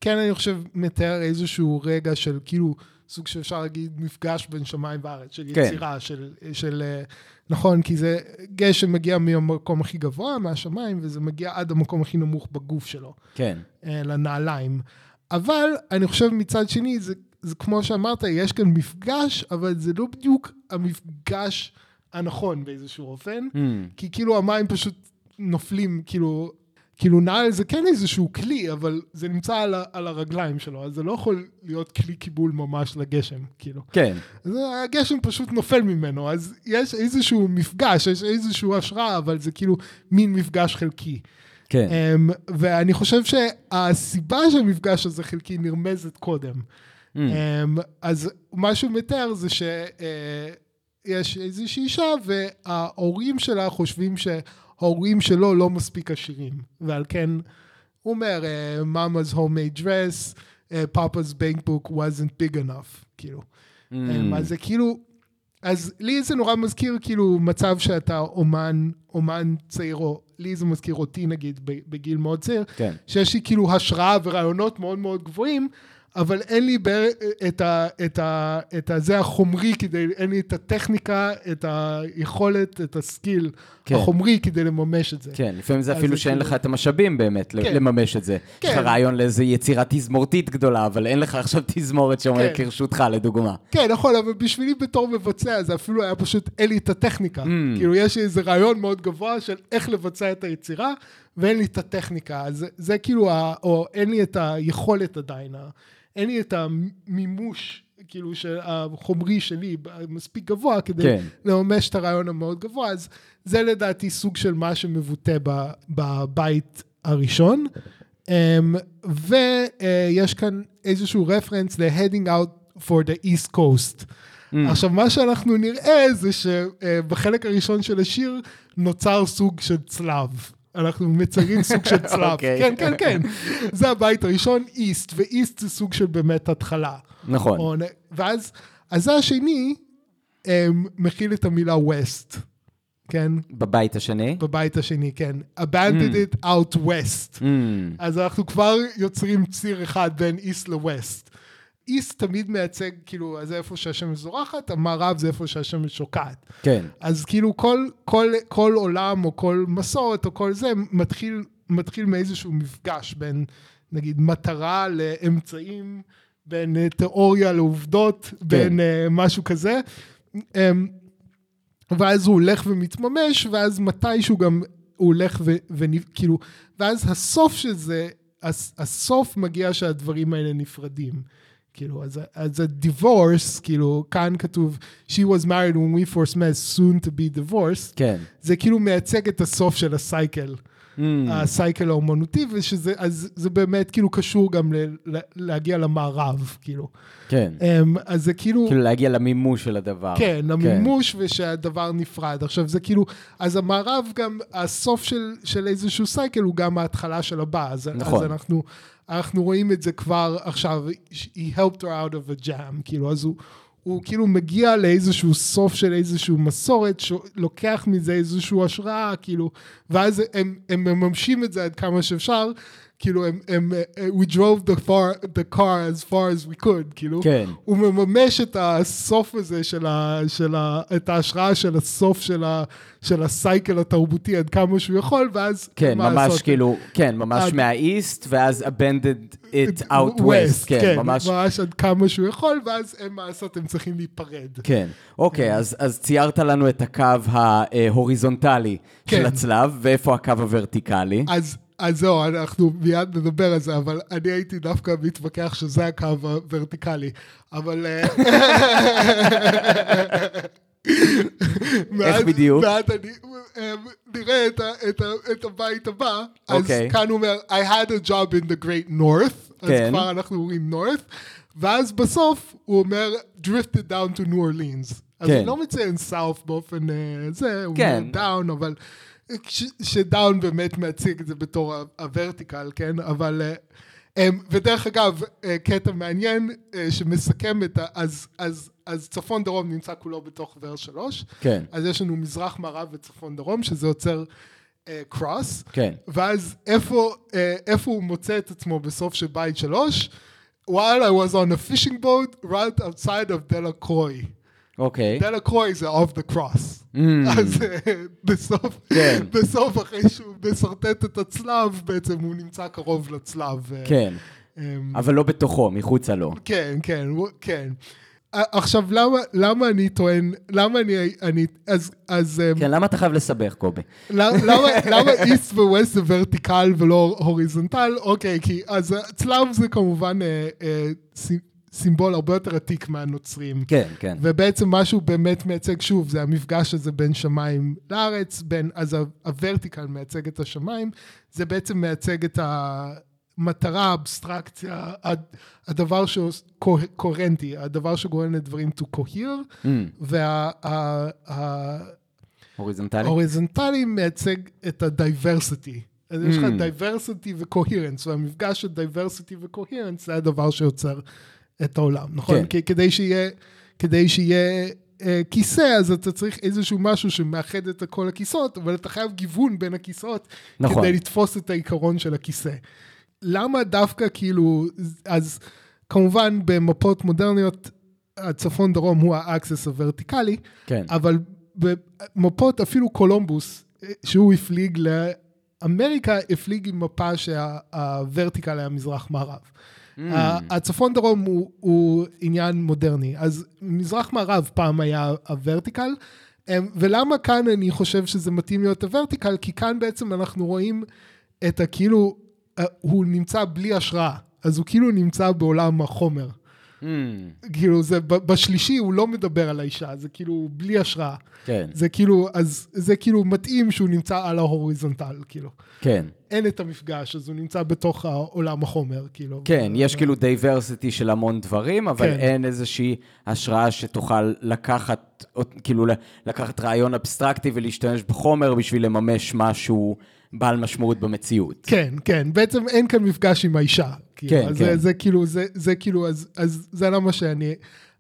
כן אני חושב, מתאר איזשהו רגע של כאילו סוג שאפשר להגיד מפגש בין שמיים וארץ, של כן. יצירה, של, של... אה, נכון, כי זה גשם מגיע מהמקום הכי גבוה, מהשמיים, וזה מגיע עד המקום הכי נמוך בגוף שלו. כן. אה, לנעליים. אבל אני חושב מצד שני, זה, זה כמו שאמרת, יש כאן מפגש, אבל זה לא בדיוק המפגש הנכון באיזשהו אופן, Mm. כי כאילו המים פשוט נופלים, כאילו, כאילו נעל זה כן איזשהו כלי, אבל זה נמצא על, ה, על הרגליים שלו, אז זה לא יכול להיות כלי קיבול ממש לגשם, כאילו. כן. אז הגשם פשוט נופל ממנו, אז יש איזשהו מפגש, יש איזשהו השראה, אבל זה כאילו מין מפגש חלקי. כן. Um, ואני חושב שהסיבה שהמפגש הזה חלקי נרמזת קודם. Mm. Um, אז מה שהוא מתאר זה שיש איזושהי אישה וההורים שלה חושבים שההורים שלו לא מספיק עשירים. ועל כן הוא אומר, uh, Mama's homemade dress, uh, Papa's bank book wasn't big enough, כאילו. Mm. אז זה כאילו, אז לי זה נורא מזכיר כאילו מצב שאתה אומן, אומן צעיר, או לי זה מזכיר אותי נגיד בגיל מאוד צעיר, כן. שיש לי כאילו השראה ורעיונות מאוד מאוד גבוהים, אבל אין לי ב- את, ה, את, ה, את הזה החומרי כדי, אין לי את הטכניקה, את היכולת, את הסקיל כן. החומרי כדי לממש את זה. כן, לפעמים זה אפילו זה שאין כאילו- לך את המשאבים באמת כן. לממש את זה. יש לך כן. רעיון לאיזו יצירה תזמורתית גדולה, אבל אין לך עכשיו תזמורת שעומדת כן. לרשותך, לדוגמה. כן, נכון, אבל בשבילי בתור מבצע זה אפילו היה פשוט, אין לי את הטכניקה. Mm. כאילו, יש לי איזה רעיון מאוד גבוה של איך לבצע את היצירה, ואין לי את הטכניקה. אז זה, זה כאילו, ה, או אין לי את היכולת עדיין, אין לי את המימוש, כאילו, של החומרי שלי מספיק גבוה כדי כן. לממש את הרעיון המאוד גבוה, אז זה לדעתי סוג של מה שמבוטא בבית הראשון. Um, ויש כאן איזשהו רפרנס ל-heading out for the east coast. Mm. עכשיו, מה שאנחנו נראה זה שבחלק הראשון של השיר נוצר סוג של צלב. אנחנו מציירים סוג של <laughs> צלב. אוקיי. כן, כן, כן. זה הבית הראשון, איסט, ואיסט זה סוג של באמת התחלה. נכון. או ואז, אז השני um, מכיל את המילה west, כן? בבית השני? בבית השני, כן. abandoned it out west. Mm. אז אנחנו כבר יוצרים ציר אחד בין איסט לווסט. איסט תמיד מייצג, כאילו, זה איפה שהשמש זורחת, המערב זה איפה שהשמש שוקעת. כן. אז כאילו כל, כל, כל עולם או כל מסורת או כל זה מתחיל, מתחיל מאיזשהו מפגש בין נגיד מטרה לאמצעים, בין אה, תיאוריה לעובדות, כן. בין uh, משהו כזה. Um, ואז הוא הולך ומתממש, ואז מתישהו גם הוא הולך וכאילו, ואז הסוף של זה, הס, הסוף מגיע שהדברים האלה נפרדים. כאילו, אז, אז ה-divorce, כאילו, כאן כתוב, she was married when we first met, soon to be divorced, כן. זה כאילו מייצג את הסוף של הסייקל. הסייקל האומנותי, ושזה, אז זה באמת כאילו קשור גם ל, ל, להגיע למערב, כאילו. כן. Um, אז זה כאילו... כאילו להגיע למימוש של הדבר. כן, המימוש ושהדבר נפרד. עכשיו זה כאילו, אז המערב גם, הסוף של, של איזשהו סייקל הוא גם ההתחלה של הבא. אז, נכון. אז אנחנו, אנחנו רואים את זה כבר עכשיו, he helped her out of a jam, כאילו, אז הוא, הוא כאילו מגיע לאיזשהו סוף של איזשהו מסורת, שלוקח מזה איזשהו השראה, כאילו, ואז הם, הם מממשים את זה עד כמה שאפשר. כאילו הם, הם, we drove the, far, the car as far as we could, כאילו, כן. הוא מממש את הסוף הזה של ה, של ה, את ההשראה של הסוף של, ה, של הסייקל התרבותי עד כמה שהוא יכול, ואז כן, ממש לעשות? כאילו, כן, ממש עד- מהאיסט, ואז abandoned it out West, west, כן, כן, ממש. ממש עד כמה שהוא יכול, ואז אין מה לעשות, הם צריכים להיפרד. כן, אוקיי, אז, אז ציירת לנו את הקו ההוריזונטלי כן. של הצלב, ואיפה הקו הוורטיקלי? אז, אז זהו, אנחנו מיד נדבר על זה, אבל אני הייתי דווקא מתווכח שזה הקו הוורטיקלי. אבל... אה, מעט- בדיוק? מעט אני... אה, נראה את, הבית הבא. אז אוקיי. כאן הוא אומר, I had a job in the great north. אז כן. כבר אנחנו אומרים north. ואז בסוף הוא אומר, drifted down to New Orleans. אז כן. הוא לא מציין south באופן אה, זה, הוא כן. אומר down, אבל... ש- שדאון באמת מציג את זה בתור הוורטיקל, כן? אבל... אה, אמ, ודרך אגב, אה, קטע מעניין אה, שמסכם את ה... אז, אז, אז צפון דרום נמצא כולו בתוך ור שלוש. כן. אז יש לנו מזרח מערב וצפון דרום, שזה יוצר קרוס. כן. ואז איפה, אה, איפה הוא מוצא את עצמו בסוף של בית שלוש? while I was on a fishing boat right outside of Delacroix. אוקיי. דלקרוי זה off the cross. Mm. אז אה, בסוף, כן. בסוף אחרי שהוא משרטט את הצלב, בעצם הוא נמצא קרוב לצלב. אה, כן, אמ, אבל לא בתוכו, מחוצה לו. כן, כן, כן. עכשיו, למה, למה אני טוען, למה אני, אני אז, אז, אמ, כן, למה אתה חייב לסבך, קובי? למה, למה, איסט וווסט זה ורטיקל ולא הוריזונטל? אוקיי, כי אז צלב זה כמובן אה, אה, סימבול הרבה יותר עתיק מהנוצרים. כן, כן. ובעצם מה שהוא באמת מייצג, שוב, זה המפגש הזה בין שמיים לארץ, בין, אז הוורטיקל מייצג את השמיים, זה בעצם מייצג את המטרה, האבסטרקציה, הד- הדבר שהוא קוה- קוהרנטי, הדבר שגורם לדברים to cohere, Mm, הוריזונטלי? וההוריזונטלי מייצג את ה-diversity. אז יש לך Mm. diversity ו-coherence, והמפגש של diversity ו-coherence זה הדבר שיוצר את העולם, נכון? כן. כי כדי שיהיה, כדי שיהיה אה, כיסא, אז אתה צריך איזשהו משהו שמאחד את כל הכיסאות, אבל אתה חייב גיוון בין הכיסאות, נכון. כדי לתפוס את העיקרון של הכיסא. למה דווקא כאילו, אז כמובן במפות מודרניות, הצפון דרום הוא ה axis הוורטיקלי, כן. אבל במפות אפילו קולומבוס, אה, שהוא הפליג לאמריקה, הפליג עם מפה שה vertical היה מזרח מערב. Mm. הצפון דרום הוא, הוא עניין מודרני, אז מזרח מערב פעם היה ה vertical, אמ, ולמה כאן אני חושב שזה מתאים להיות ה vertical? כי כאן בעצם אנחנו רואים את הכאילו, אה, הוא נמצא בלי השראה, אז הוא כאילו נמצא בעולם החומר. Mm, כאילו זה, ב- בשלישי הוא לא מדבר על האישה, זה כאילו בלי השראה. כן, זה כאילו, אז זה כאילו מתאים שהוא נמצא על ה horizontal, כאילו. כן. אין את המפגש, אז הוא נמצא בתוך העולם החומר, כאילו. כן, יש כאילו diversity של המון דברים, אבל כן. אין איזושהי השראה שתוכל לקחת, כאילו ל- לקחת רעיון אבסטרקטי ולהשתמש בחומר בשביל לממש משהו בעל משמעות במציאות. כן, כן, בעצם אין כאן מפגש עם האישה. כאילו, כן, אז כן. זה, זה כאילו, זה, זה כאילו, אז, אז זה למה שאני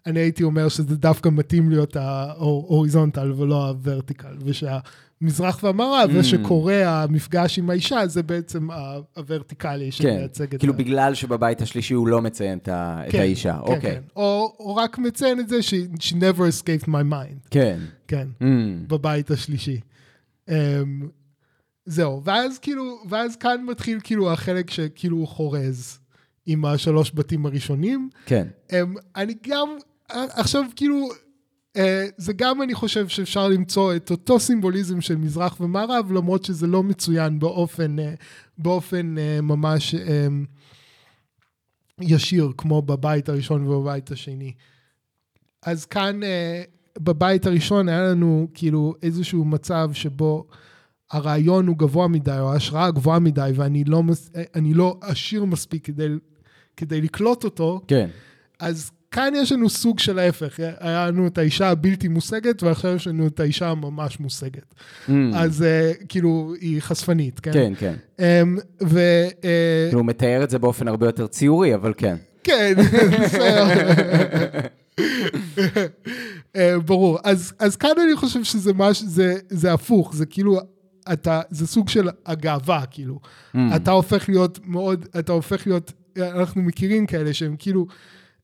אני הייתי אומר שזה דווקא מתאים להיות ההוריזונטל ולא הוורטיקל, ושהמזרח והמערב, Mm. זה שקורה המפגש עם האישה, זה בעצם הוורטיקלי כן, שמייצג את כאילו ה... בגלל שבבית השלישי הוא לא מציין את ה- את כן, האישה, כן, אוקיי. כן. או, או רק מציין את זה ש- she never escaped my mind, כן. כן, Mm, בבית השלישי. Um, זהו, ואז כאילו, ואז כאן מתחיל כאילו החלק שכאילו הוא חורז עם השלוש בתים הראשונים. כן. Um, אני גם, עכשיו כאילו, uh, זה גם אני חושב שאפשר למצוא את אותו סימבוליזם של מזרח ומערב, למרות שזה לא מצוין באופן, uh, באופן ממש ישיר, כמו בבית הראשון ובבית השני. אז כאן, בבית הראשון היה לנו כאילו איזשהו מצב שבו הרעיון הוא גבוה מדי, או ההשראה גבוהה מדי, ואני לא, מס- לא עשיר מספיק כדי, כדי לקלוט אותו, כן. אז כאן יש לנו סוג של ההפך, היה לנו את האישה הבלתי מושגת, ועכשיו יש לנו את האישה הממש מושגת. Mm, אז uh, כאילו, היא חשפנית, כן? כן, כן. Um, ו... Uh, כאילו הוא מתאר את זה באופן הרבה יותר ציורי, אבל כן. כן, <laughs> בסדר. אה, ברור. אז, אז כאן אני חושב שזה מש, זה, זה הפוך, זה כאילו, אתה, זה סוג של הגאווה, כאילו. Mm, אתה הופך להיות מאוד, אתה הופך להיות, אנחנו מכירים כאלה שהם כאילו,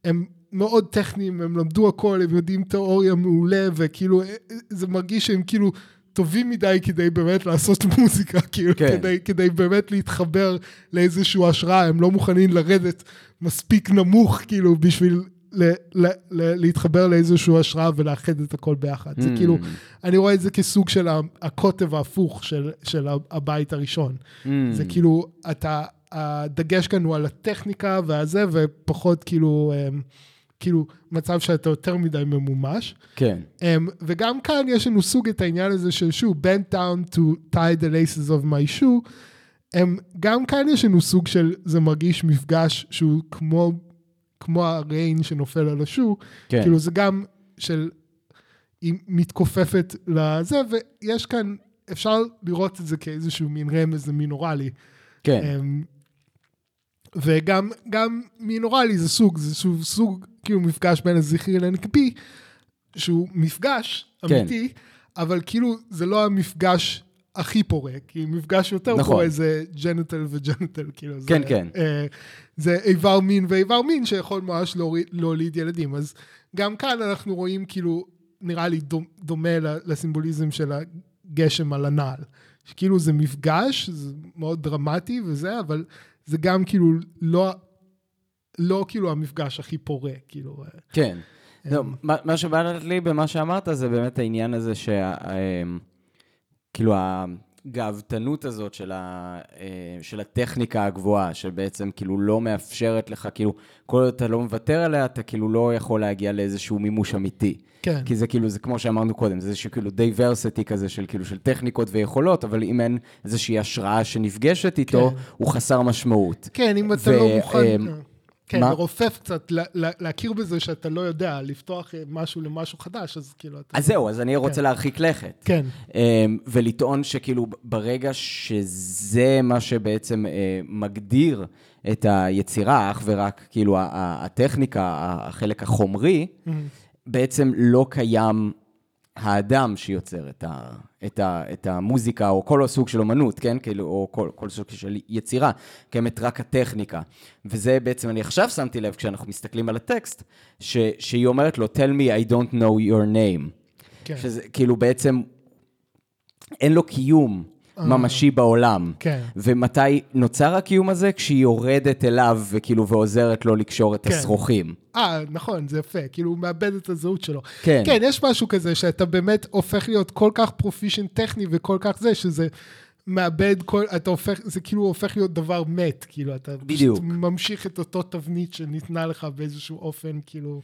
הם מאוד טכניים, הם למדו הכל, הם יודעים תיאוריה מעולה, וכאילו, אה, זה מרגיש שהם כאילו טובים מדי כדי באמת לעשות <laughs> מוזיקה, כאילו, כן. כדי, כדי באמת להתחבר לאיזושהי השראה, הם לא מוכנים לרדת מספיק נמוך, כאילו, בשביל... ל, ל, ל, להתחבר לאיזושהי השראה ולאחד את הכל ביחד. זה Mm. כאילו, אני רואה את זה כסוג של הקוטב ההפוך של, של הבית הראשון. mm, זה כאילו, אתה, הדגש כאן הוא על הטכניקה והזה, ופחות כאילו, אמ, כאילו, מצב שאתה יותר מדי ממומש. כן. אמ, וגם כאן יש לנו סוג את העניין הזה של שוב, bent down to tie the laces of my shoe. אמ, גם כאן יש לנו סוג של, זה מרגיש מפגש שהוא כמו, כמו הריין שנופל על השו. כן. כאילו זה גם של, היא מתכופפת לזה, ויש כאן, אפשר לראות את זה כאיזשהו מין רמז מינורלי. כן. אמ, וגם גם מינורלי זה סוג, זה סוג, סוג כאילו מפגש בין הזכרי לנקבי, שהוא מפגש כן. אמיתי, אבל כאילו זה לא המפגש הכי פורה, כי מפגש יותר נכון. פורה זה ג'נטל וג'נטל, כאילו. זה, כן, כן. אה, זה איבר מין ואיבר מין שיכול ממש להוריד- להוליד ילדים. אז גם כאן אנחנו רואים כאילו, נראה לי דומ- דומה לסימבוליזם של הגשם על הנעל. שכאילו זה מפגש, זה מאוד דרמטי וזה, אבל זה גם כאילו לא, לא כאילו המפגש הכי פורה, כאילו. אה, כן. לא, מה מה שבא לי במה שאמרת זה באמת העניין הזה שה... אמ, כאילו הגאוותנות הזאת של, ה, אה, של הטכניקה הגבוהה, שבעצם כאילו לא מאפשרת לך, כאילו, כל עוד אתה לא מוותר עליה, אתה כאילו לא יכול להגיע לאיזשהו מימוש אמיתי. כן. כי זה כאילו, זה כמו שאמרנו קודם, זה איזשהו כאילו דייברסיטי כזה של כאילו של טכניקות ויכולות, אבל אם אין איזושהי השראה שנפגשת איתו, כן. הוא חסר משמעות. כן, אם אתה ו- לא מוכן... כן, מה? לרופף קצת, לה- לה- להכיר בזה שאתה לא יודע, לפתוח אה, משהו למשהו חדש, אז כאילו אתה... אז זהו, אז אני רוצה כן. להרחיק לכת. כן, אמ, ולטעון שכאילו ברגע שזה מה שבעצם אה, מגדיר את היצירה, אך ורק כאילו הטכניקה, החלק החומרי, בעצם לא קיים האדם שיוצר את, ה, את, ה, את המוזיקה, או כל סוג של אומנות, כן? כאילו, או כל, כל סוג של יצירה, קיימת רק הטכניקה. וזה בעצם, אני עכשיו שמתי לב, כשאנחנו מסתכלים על הטקסט, ש, שהיא אומרת לו, tell me I don't know your name. כן. שזה כאילו בעצם, אין לו קיום ממשי בעולם. כן. ומתי נוצר הקיום הזה? כשהיא יורדת אליו וכאילו ועוזרת לו לקשור את כן. השרוכים. אה, נכון, זה יפה, כאילו הוא מאבד את הזהות שלו. כן. כן, יש משהו כזה שאתה באמת הופך להיות כל כך פרופישנט טכני וכל כך זה, שזה מאבד כל, אתה הופך, זה כאילו הופך להיות דבר מת, כאילו, אתה בדיוק. פשוט ממשיך את אותו תבנית שניתנה לך באיזשהו אופן, כאילו,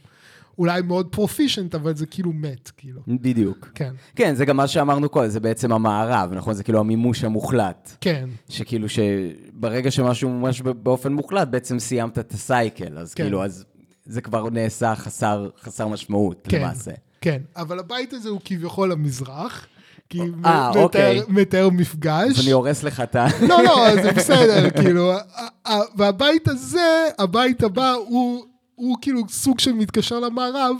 אולי מאוד פרופישנט, אבל זה כאילו מת, כאילו. בדיוק. כן, כן, זה גם מה שאמרנו קודם, זה בעצם המערב, נכון? זה כאילו המימוש המוחלט. כן, שכאילו שברגע שמשהו ממש באופן מוחלט, בעצם סיימת את הסייקל, אז כן. כאילו, אז זה כבר נעשה חסר, חסר משמעות כן, למעשה. כן, אבל הבית הזה הוא כביכול המזרח, כי אה, מתאר- אוקיי. מתאר מפגש. אז אני הורס לך את ה... לא, לא, זה בסדר, <laughs> כאילו, והבית הזה, הבית הבא, הוא, כאילו סוג של מתקשר למערב,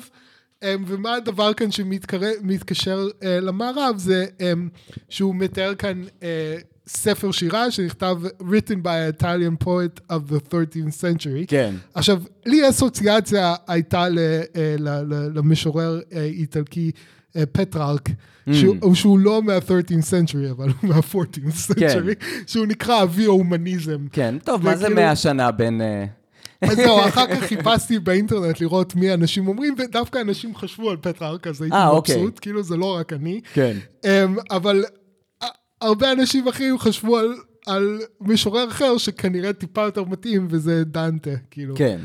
אמ, ומה הדבר כאן שמתקשר אה, למערב, זה אמ, שהוא מתאר כאן אה, ספר שירה שנכתב written by an Italian poet of the 13th century. כן. עכשיו, לי אסוציאציה הייתה למשורר איטלקי אה, פטררק, Mm. שהוא, שהוא לא מה-13th century, אבל הוא מה-14th century, שהוא נקרא אבי ההומניזם. כן, טוב, מה זה וכאילו- 100 שנה בין... אה, אז זהו, אחר כך חיפשתי באינטרנט לראות מי אנשים אומרים, ודווקא אנשים חשבו על פטררק, אז הייתי אה, אוקיי. מבסוט, כאילו זה לא רק אני. כן. אמ, אבל הרבה אנשים אחרים חשבו על, על משורר אחר שכנראה טיפה יותר מתאים, וזה דנטה, כאילו. כן.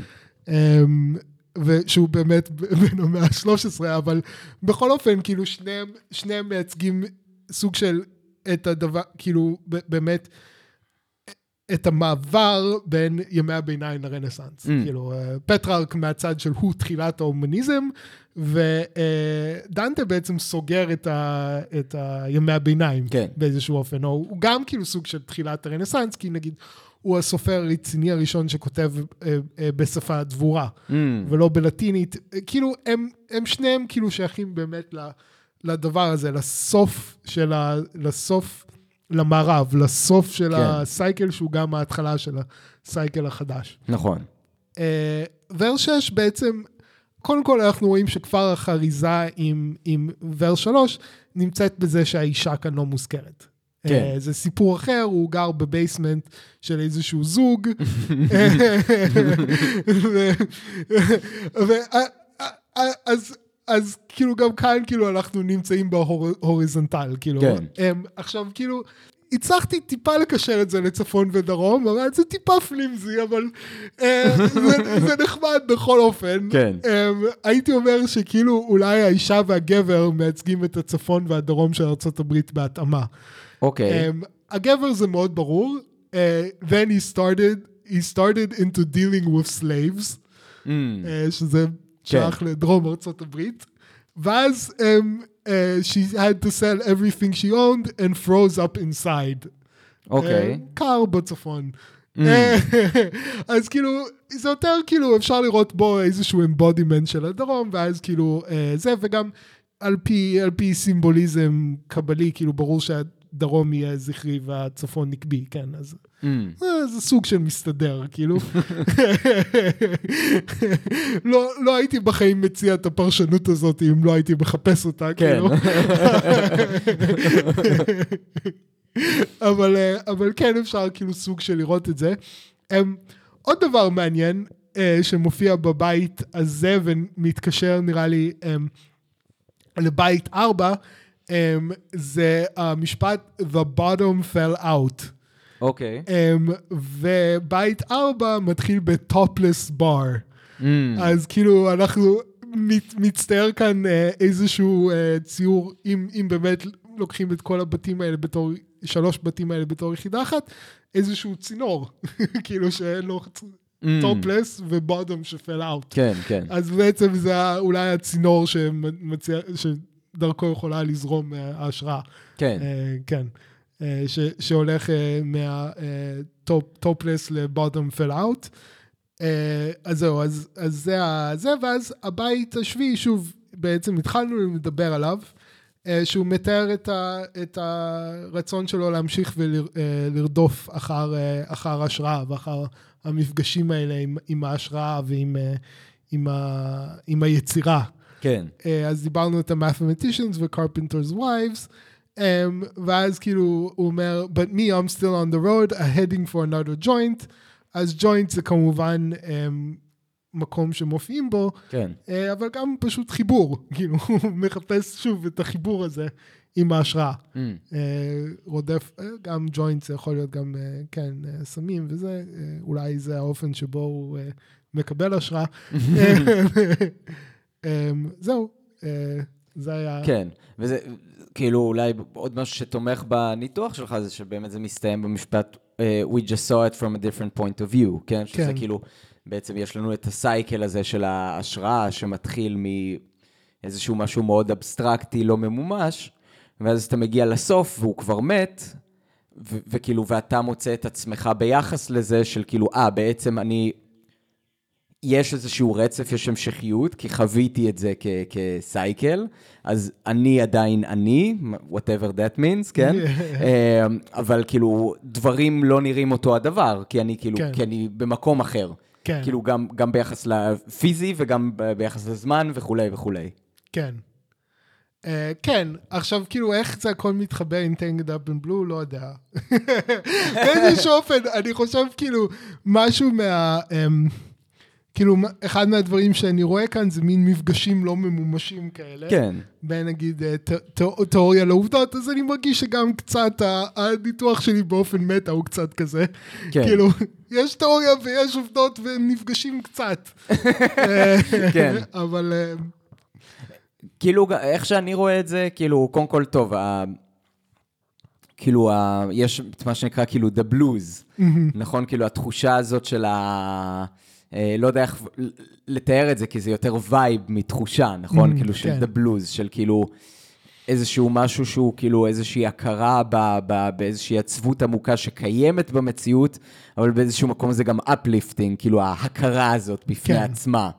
ושהוא באמת בן המאה ה-13, אבל בכל אופן, כאילו שניהם, שניהם מייצגים סוג של את הדבר, כאילו באמת, את המעבר בין ימי הביניים לרנסאנס. Mm. כאילו, אה, פטררק מהצד של הוא תחילת ההומניזם, ודנטה בעצם סוגר את, ה, את הימי הביניים כן. באיזשהו אופן, או הוא גם כאילו סוג של תחילת הרנסאנס, כי נגיד, הוא הסופר הרציני הראשון שכותב אה, אה, בשפה דבורה. Mm, ולא בלטינית, כאילו הם, הם שניהם כאילו שייכים באמת ל- לדבר הזה, לסוף של ה... לסוף, למערב, לסוף של כן. הסייקל שהוא גם ההתחלה של הסייקל החדש. נכון. אה, ורס 6 בעצם, קודם כל אנחנו רואים שכבר החריזה עם, עם ורס 3 נמצאת בזה שהאישה כאן לא מוזכרת. כן. אה, זה סיפור אחר, הוא גר בבייסמנט של איזשהו זוג. <laughs> אז, אז כאילו גם כאן כאילו אנחנו נמצאים בהוריזונטל, כאילו. כן. הם, עכשיו כאילו, הצלחתי טיפה לקשר את זה לצפון ודרום, אבל זה טיפה פלימזי, אבל אה, זה, זה נחמד בכל אופן. כן. אה, הייתי אומר שכאילו אולי האישה והגבר מייצגים את הצפון והדרום של ארה"ב בהתאמה. אוקיי. Um, הגבר זה מאוד ברור. Uh, then he started, he started into dealing with slaves, Mm, uh, שזה שייך לדרום ארצות הברית. ואז um, uh, she had to sell everything she owned and froze up inside. אוקיי. Uh, קר בצפון. Mm. <laughs> אז כאילו, זה יותר כאילו, אפשר לראות בו איזשהו אמבודימנט של הדרום, ואז כאילו uh, זה, וגם על פי, על פי סימבוליזם קבלי, כאילו ברור שהדרום יהיה זכרי והצפון נקבי, כן, אז Mm. אה, זה סוג של מסתדר, כאילו. <laughs> לא, לא הייתי בחיים מציע את הפרשנות הזאת אם לא הייתי מחפש אותה, כן. כאילו. אבל, אה, אבל כן אפשר כאילו סוג של לראות את זה. Um, עוד דבר מעניין uh, שמופיע בבית הזה ומתקשר נראה לי um, לבית ארבע, זה המשפט The bottom fell out. אוקיי. Um, ובית ארבע מתחיל בטופלס בר. Mm. אז כאילו אנחנו מת, מצטייר כאן אה, איזשהו אה, ציור, אם, אם באמת לוקחים את כל הבתים האלה בתור, שלוש בתים האלה בתור יחידה אחת, איזשהו צינור, <laughs> כאילו שאין לו. topless ו bottom שfell out. כן, כן. אז בעצם זה אולי הצינור שמציע, שדרכו יכולה לזרום אה, ההשראה. כן. אה, כן. אה, ש, שהולך אה, מה topless ל bottom fell out. אז זהו, אז, אז זה ה... זה, ואז הבית השביעי, שוב, בעצם התחלנו לדבר עליו, אה, שהוא מתאר את, ה, את הרצון שלו להמשיך ולרדוף אחר, אה, אחר השראה ואחר המפגשים האלה עם, עם ההשראה ועם אה, עם ה, עם היצירה. כן. אה, אז דיברנו את ה-mathematicians ו-carpenters wives, um, ואז כאילו הוא אומר, but me, I'm still on the road, I'm heading for another joint, אז joint זה כמובן um, מקום שמופיעים בו, כן. אה, אבל גם פשוט חיבור, <laughs> כאילו, הוא מחפש שוב את החיבור הזה עם ההשראה. Mm. אה, רודף, אה, גם ג'וינט זה יכול להיות גם, אה, כן, אה, סמים וזה, אה, אולי זה האופן שבו הוא אה, מקבל השראה. <laughs> <laughs> אה, זהו, אה, זה היה... כן, וזה כאילו אולי עוד משהו שתומך בניתוח שלך זה שבאמת זה מסתיים במשפט אה, We just saw it from a different point of view, כן? שזה כן. כאילו, בעצם יש לנו את הסייקל הזה של ההשראה שמתחיל מאיזשהו משהו מאוד אבסטרקטי, לא ממומש, ואז אתה מגיע לסוף והוא כבר מת, וכאילו, ואתה מוצא את עצמך ביחס לזה של כאילו, אה, בעצם אני... יש איזשהו רצף, יש המשכיות, כי חוויתי את זה כ- כסייקל, אז אני עדיין אני, whatever that means, כן? <laughs> אה, אבל כאילו, דברים לא נראים אותו הדבר, כי אני כאילו, כן. כי אני במקום אחר. כן. כאילו, גם, גם ביחס לפיזי וגם ביחס לזמן וכולי וכולי. כן. Uh, כן, עכשיו כאילו איך זה הכל מתחבר עם Tanged Up in Blue, לא יודע. <laughs> באיזשהו אופן, אני חושב כאילו משהו מה... Um, כאילו אחד מהדברים שאני רואה כאן זה מין מפגשים לא ממומשים כאלה. כן. בין נגיד אה, ת- ת- תיאוריה לעובדות, אז אני מרגיש שגם קצת הניתוח שלי באופן מטה הוא קצת כזה. כן. כאילו, יש תיאוריה ויש עובדות והם נפגשים קצת. <laughs> אה, כן. אבל אה, כאילו, איך שאני רואה את זה, כאילו, קודם כל, טוב, ה... כאילו, ה... יש את מה שנקרא, כאילו, the blues, נכון? כאילו, התחושה הזאת של ה... אה, לא יודע איך לתאר את זה, כי זה יותר וייב מתחושה, נכון? Mhm, כאילו, של כן. the blues, של כאילו... איזשהו משהו שהוא כאילו איזושהי הכרה ב, ב, באיזושהי עצבות עמוקה שקיימת במציאות, אבל באיזשהו מקום זה גם uplifting, כאילו ההכרה הזאת בפני כן. עצמה.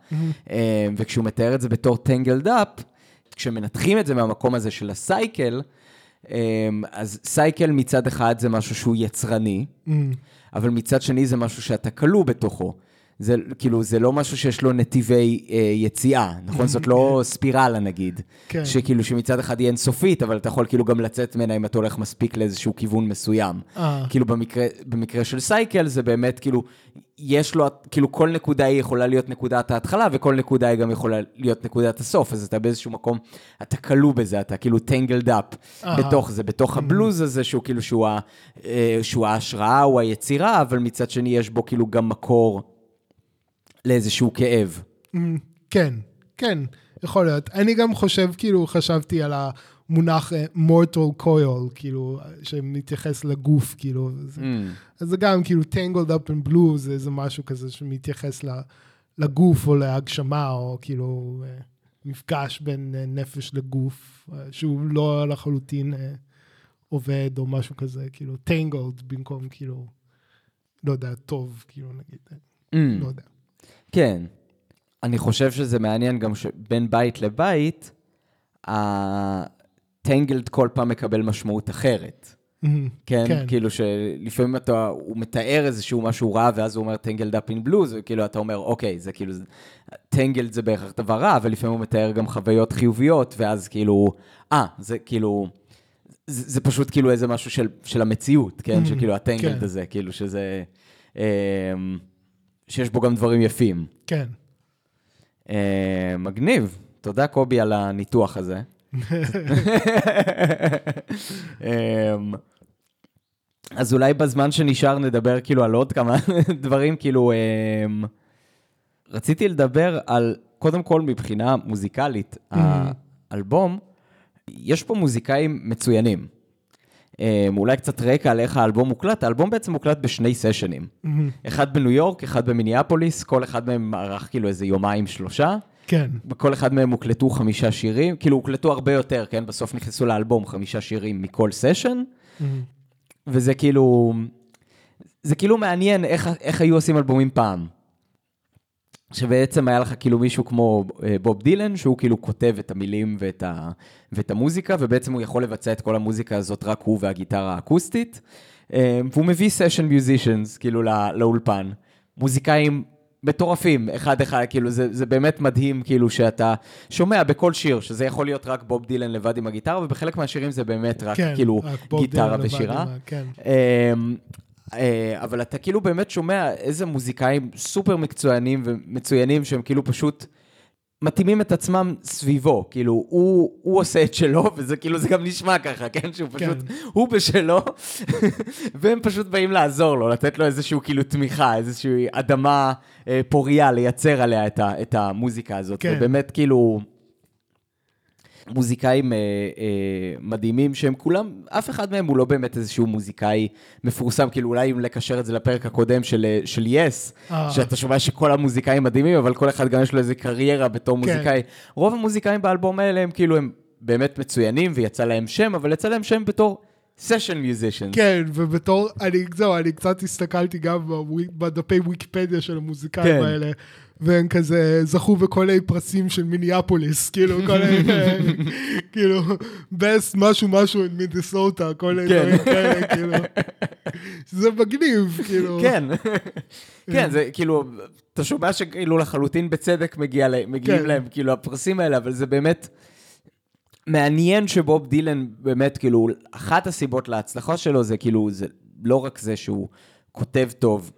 אה, וכשהוא מתאר את זה בתור tangled up, כשמנתחים את זה מהמקום הזה של הסייקל, אה, אז סייקל מצד אחד זה משהו שהוא יצרני, אבל מצד שני זה משהו שאתה כלוא בתוכו. זה כאילו, זה לא משהו שיש לו נתיבי אה, יציאה, נכון? זאת לא ספירלה נגיד. כן. שכאילו שמצד אחד היא אינסופית, אבל אתה יכול כאילו גם לצאת ממנה אם אתה הולך מספיק לאיזשהו כיוון מסוים. אה. כאילו במקרה, במקרה של סייקל זה באמת כאילו, יש לו, כאילו כל נקודה היא יכולה להיות נקודת ההתחלה, וכל נקודה היא גם יכולה להיות נקודת הסוף, אז אתה באיזשהו מקום, אתה כלוא בזה, אתה כאילו tangled up אהה. בתוך זה, בתוך הבלוז הזה, שהוא כאילו, שהוא, ה, אה, שהוא ההשראה, הוא היצירה, אבל מצד שני יש בו כאילו גם מקור לאיזשהו כאב. Mm, כן, כן, יכול להיות. אני גם חושב, כאילו, חשבתי על המונח אה, mortal coil, כאילו, שמתייחס לגוף, כאילו. זה, Mm. אז זה גם, כאילו, tangled up in blue, זה איזה משהו כזה שמתייחס לגוף או להגשמה, או כאילו, אה, מפגש בין אה, נפש לגוף, שהוא לא לחלוטין עובד או משהו כזה, כאילו, tangled במקום, כאילו, לא יודע, טוב, כאילו, נגיד, Mm. לא יודע. כן. אני חושב שזה מעניין גם שבין בית לבית, הטנגלד כל פעם מקבל משמעות אחרת. <laughs> כן? כן. כאילו שלפעמים אתה, הוא מתאר איזשהו משהו רע, ואז הוא אומר טנגלד אפ אין בלוז, וכאילו אתה אומר, אוקיי, זה כאילו, טנגלד זה בהכרח דבר רע, אבל לפעמים הוא מתאר גם חוויות חיוביות, ואז כאילו, אה, זה כאילו, זה, זה פשוט כאילו איזה משהו של, של המציאות, כן? <laughs> שכאילו הטנגלד כן. הזה, כאילו שזה, אה, שיש בו גם דברים יפים. כן. אה, מגניב. תודה, קובי, על הניתוח הזה. <laughs> אמ, אז אולי בזמן שנשאר נדבר כאילו על עוד כמה <laughs> דברים, כאילו... אמ, רציתי לדבר על, קודם כל מבחינה מוזיקלית, האלבום, יש פה מוזיקאים מצוינים. אמ, אולי קצת רקע על איך האלבום מוקלט, האלבום בעצם מוקלט בשני סשנים. אחד בניו יורק, אחד במיניאפוליס, כל אחד מהם ערך כאילו איזה יומיים, שלושה. כן. בכל אחד מהם הוקלטו חמישה שירים, כאילו הוקלטו הרבה יותר, כן? בסוף נכנסו לאלבום חמישה שירים מכל סשן, וזה כאילו, זה כאילו מעניין איך, איך היו עושים אלבומים פעם. שבעצם היה לך כאילו מישהו כמו אה, בוב דילן, שהוא כאילו כותב את המילים ואת, ה, ואת המוזיקה, ובעצם הוא יכול לבצע את כל המוזיקה הזאת רק הוא והגיטרה האקוסטית. אה, והוא מביא סשן מיוזישנס, כאילו, לא, לאולפן. מוזיקאים מטורפים, אחד-אחד, כאילו, זה, זה באמת מדהים, כאילו, שאתה שומע בכל שיר, שזה יכול להיות רק בוב דילן לבד עם הגיטרה, ובחלק מהשירים זה באמת רק, כן, כאילו, רק גיטרה ושירה. עם כן. אה, אבל אתה כאילו באמת שומע איזה מוזיקאים סופר מקצוענים ומצוינים שהם כאילו פשוט מתאימים את עצמם סביבו, כאילו הוא, הוא עושה את שלו וזה כאילו זה גם נשמע ככה, כן? שהוא פשוט, כן. הוא בשלו <laughs> והם פשוט באים לעזור לו, לתת לו איזשהו כאילו תמיכה, איזושהי אדמה אה, פוריה לייצר עליה את, ה, את המוזיקה הזאת, כן. ובאמת כאילו... מוזיקאים אה, אה, מדהימים שהם כולם, אף אחד מהם הוא לא באמת איזשהו מוזיקאי מפורסם, כאילו אולי אם לקשר את זה לפרק הקודם של, אה, של יס, אה. שאתה שומע שכל המוזיקאים מדהימים, אבל כל אחד גם יש לו איזה קריירה בתור כן. מוזיקאי. רוב המוזיקאים באלבום האלה הם כאילו, הם באמת מצוינים ויצא להם שם, אבל יצא להם שם בתור סשן מיוזישנס. כן, ובתור, אני, זהו, אני קצת הסתכלתי גם בדפי ויקיפדיה של המוזיקאים כן. האלה, והם כזה זכו בכל מיני פרסים של מיניאפוליס, כאילו, כל מיני, <laughs> כאילו, best משהו משהו in מיניסוטה, כל מיני כן. דברים כאלה, כאילו, זה מגניב, כאילו. כן, <laughs> כן, זה כאילו, אתה שומע שכאילו לחלוטין בצדק מגיע להם, מגיעים כן. להם כאילו הפרסים האלה, אבל זה באמת מעניין שבוב דילן באמת, כאילו, אחת הסיבות להצלחה שלו זה כאילו, זה לא רק זה שהוא כותב טוב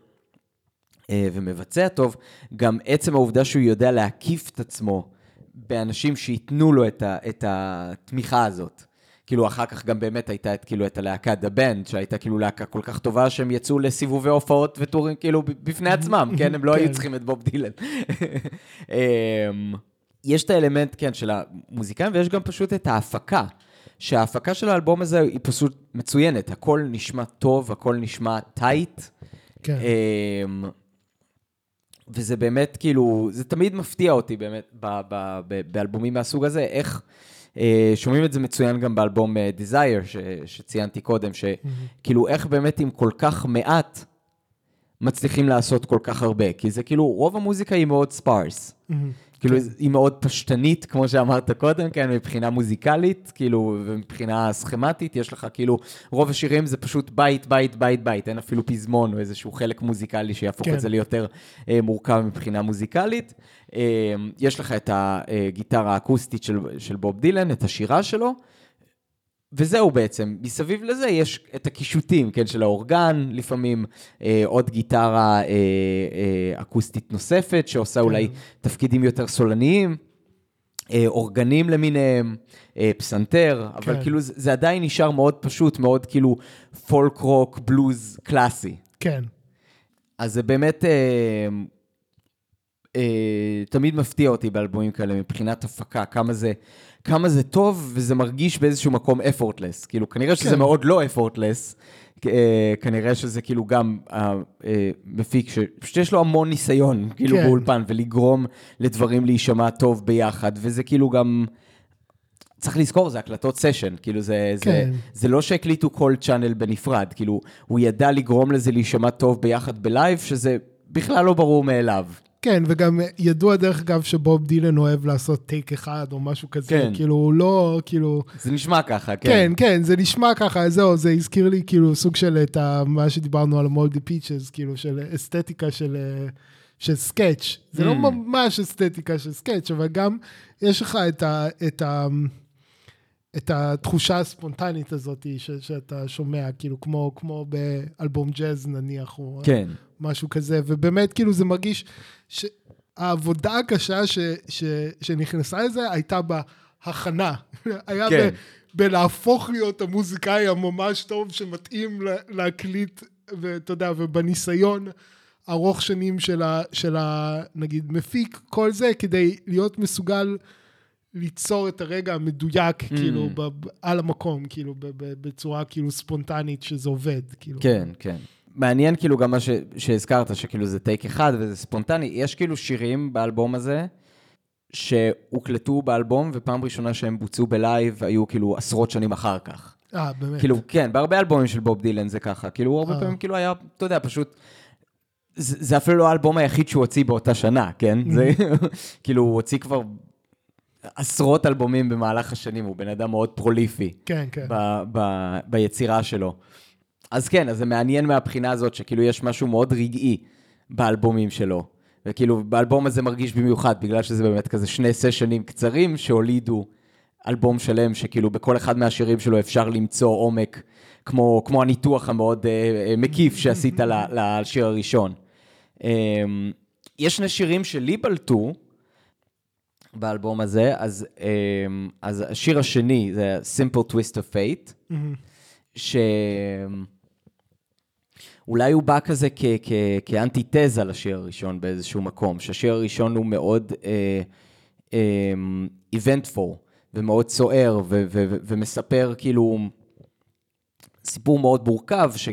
ומבצע טוב, גם עצם העובדה שהוא יודע להקיף את עצמו באנשים שייתנו לו את, ה, את התמיכה הזאת. כאילו, אחר כך גם באמת הייתה את, כאילו, את הלהקה The Band, שהייתה כאילו להקה כל כך טובה שהם יצאו לסיבובי הופעות וטורים כאילו בפני עצמם, כן? הם לא היו כן. צריכים את בוב דילן. <laughs> אמ, יש את האלמנט, כן, של המוזיקאים, ויש גם פשוט את ההפקה. שההפקה של האלבום הזה היא פשוט מצוינת, הכל נשמע טוב, הכל נשמע טייט. כן. אמ, וזה באמת, כאילו, זה תמיד מפתיע אותי באמת ב- ב- ב- באלבומים מהסוג הזה, איך אה, שומעים את זה מצוין גם באלבום אה, Desire, ש- שציינתי קודם, שכאילו, איך באמת עם כל כך מעט מצליחים לעשות כל כך הרבה, כי זה כאילו, רוב המוזיקה היא מאוד ספארס. כאילו, כן. היא מאוד פשטנית, כמו שאמרת קודם, כן, מבחינה מוזיקלית, כאילו, ומבחינה סכמטית, יש לך כאילו, רוב השירים זה פשוט בית, בית, בית, בית, אין אפילו פזמון או איזשהו חלק מוזיקלי שיהפוך כן. את זה ליותר אה, מורכב מבחינה מוזיקלית. אה, יש לך את הגיטרה האקוסטית של, של בוב דילן, את השירה שלו, וזהו בעצם, מסביב לזה יש את הקישוטים, כן, של האורגן, לפעמים אה, עוד גיטרה אה, אה, אקוסטית נוספת, שעושה אולי תפקידים יותר סולניים, אה, אורגנים למיניהם, אה, פסנתר, אבל כן. כאילו זה, זה עדיין נשאר מאוד פשוט, מאוד כאילו פולק רוק, בלוז קלאסי. כן. אז זה באמת אה, אה, תמיד מפתיע אותי באלבומים כאלה מבחינת הפקה, כמה זה, כמה זה טוב וזה מרגיש באיזשהו מקום effortless. כאילו, כנראה שזה כן. מאוד לא effortless, אה, כנראה שזה כאילו גם המפיק, שפשוט יש לו המון ניסיון, כאילו, כן. באולפן, ולגרום לדברים להישמע טוב ביחד, וזה כאילו גם... צריך לזכור, זה הקלטות session, כאילו זה, כן. זה, זה לא שהקליטו כל channel בנפרד, כאילו הוא ידע לגרום לזה להישמע טוב ביחד בלייב, שזה בכלל לא ברור מאליו. כן, וגם ידוע דרך אגב שבוב דילן אוהב לעשות take אחד או משהו כזה, כן. כאילו הוא לא, כאילו, זה נשמע ככה, כן. כן, כן, זה נשמע ככה, זהו, זה הזכיר לי כאילו סוג של את ה, מה שדיברנו על ה Moldy Peaches, כאילו של אסתטיקה של, אה, של sketch. זה לא Mm. ממש אסתטיקה של sketch, אבל גם יש לך את ה... את ה את התחושה הספונטנית הזאת ש, שאתה שומע, כאילו כמו, כמו באלבום ג'אז נניח, או כן. משהו כזה, ובאמת כאילו זה מרגיש שהעבודה הקשה ש, ש, שנכנסה לזה הייתה בהכנה. <laughs> היה כן. ב, בלהפוך להיות המוזיקאי הממש טוב שמתאים לה- להקליט, ואתה יודע, ובניסיון ארוך שנים של, ה, של ה, נגיד, מפיק, כל זה, כדי להיות מסוגל ליצור את הרגע המדויק, Mm. כאילו, ב, על המקום, כאילו, ב, ב, בצורה כאילו ספונטנית שזה עובד, כאילו. כן, כן. מעניין כאילו גם מה ש... שהזכרת, שכאילו זה take אחד וזה ספונטני. יש כאילו שירים באלבום הזה שהוקלטו באלבום, ופעם ראשונה שהם בוצעו בלייב היו כאילו עשרות שנים אחר כך. אה, באמת. כאילו, כן, בהרבה אלבומים של בוב דילן זה ככה. כאילו, הוא הרבה אה. פעמים כאילו היה, אתה יודע, פשוט... זה, זה אפילו לא האלבום היחיד שהוא הוציא באותה שנה, כן? זה <laughs> כאילו, הוא הוציא כבר עשרות אלבומים במהלך השנים, הוא בן אדם מאוד פרוליפי. כן, כן. ב- ב- ביצירה שלו. אז כן, אז זה מעניין מהבחינה הזאת, שכאילו יש משהו מאוד רגעי באלבומים שלו. וכאילו, באלבום הזה מרגיש במיוחד, בגלל שזה באמת כזה שני סשנים קצרים שהולידו אלבום שלם, שכאילו בכל אחד מהשירים שלו אפשר למצוא עומק, כמו, כמו הניתוח המאוד אה, אה, מקיף שעשית <laughs> לשיר הראשון. אה, יש שני שירים שלי בלטו באלבום הזה, אז, אה, אז השיר השני זה Simple Twist of Fate. מהמם. שאולי הוא בא כזה כ- כ- כאנטיתזה לשיר הראשון באיזשהו מקום, שהשיר הראשון הוא מאוד איבנטפול ומאוד סוער ו- ו- ו- ומספר כאילו סיפור מאוד מורכב, ש...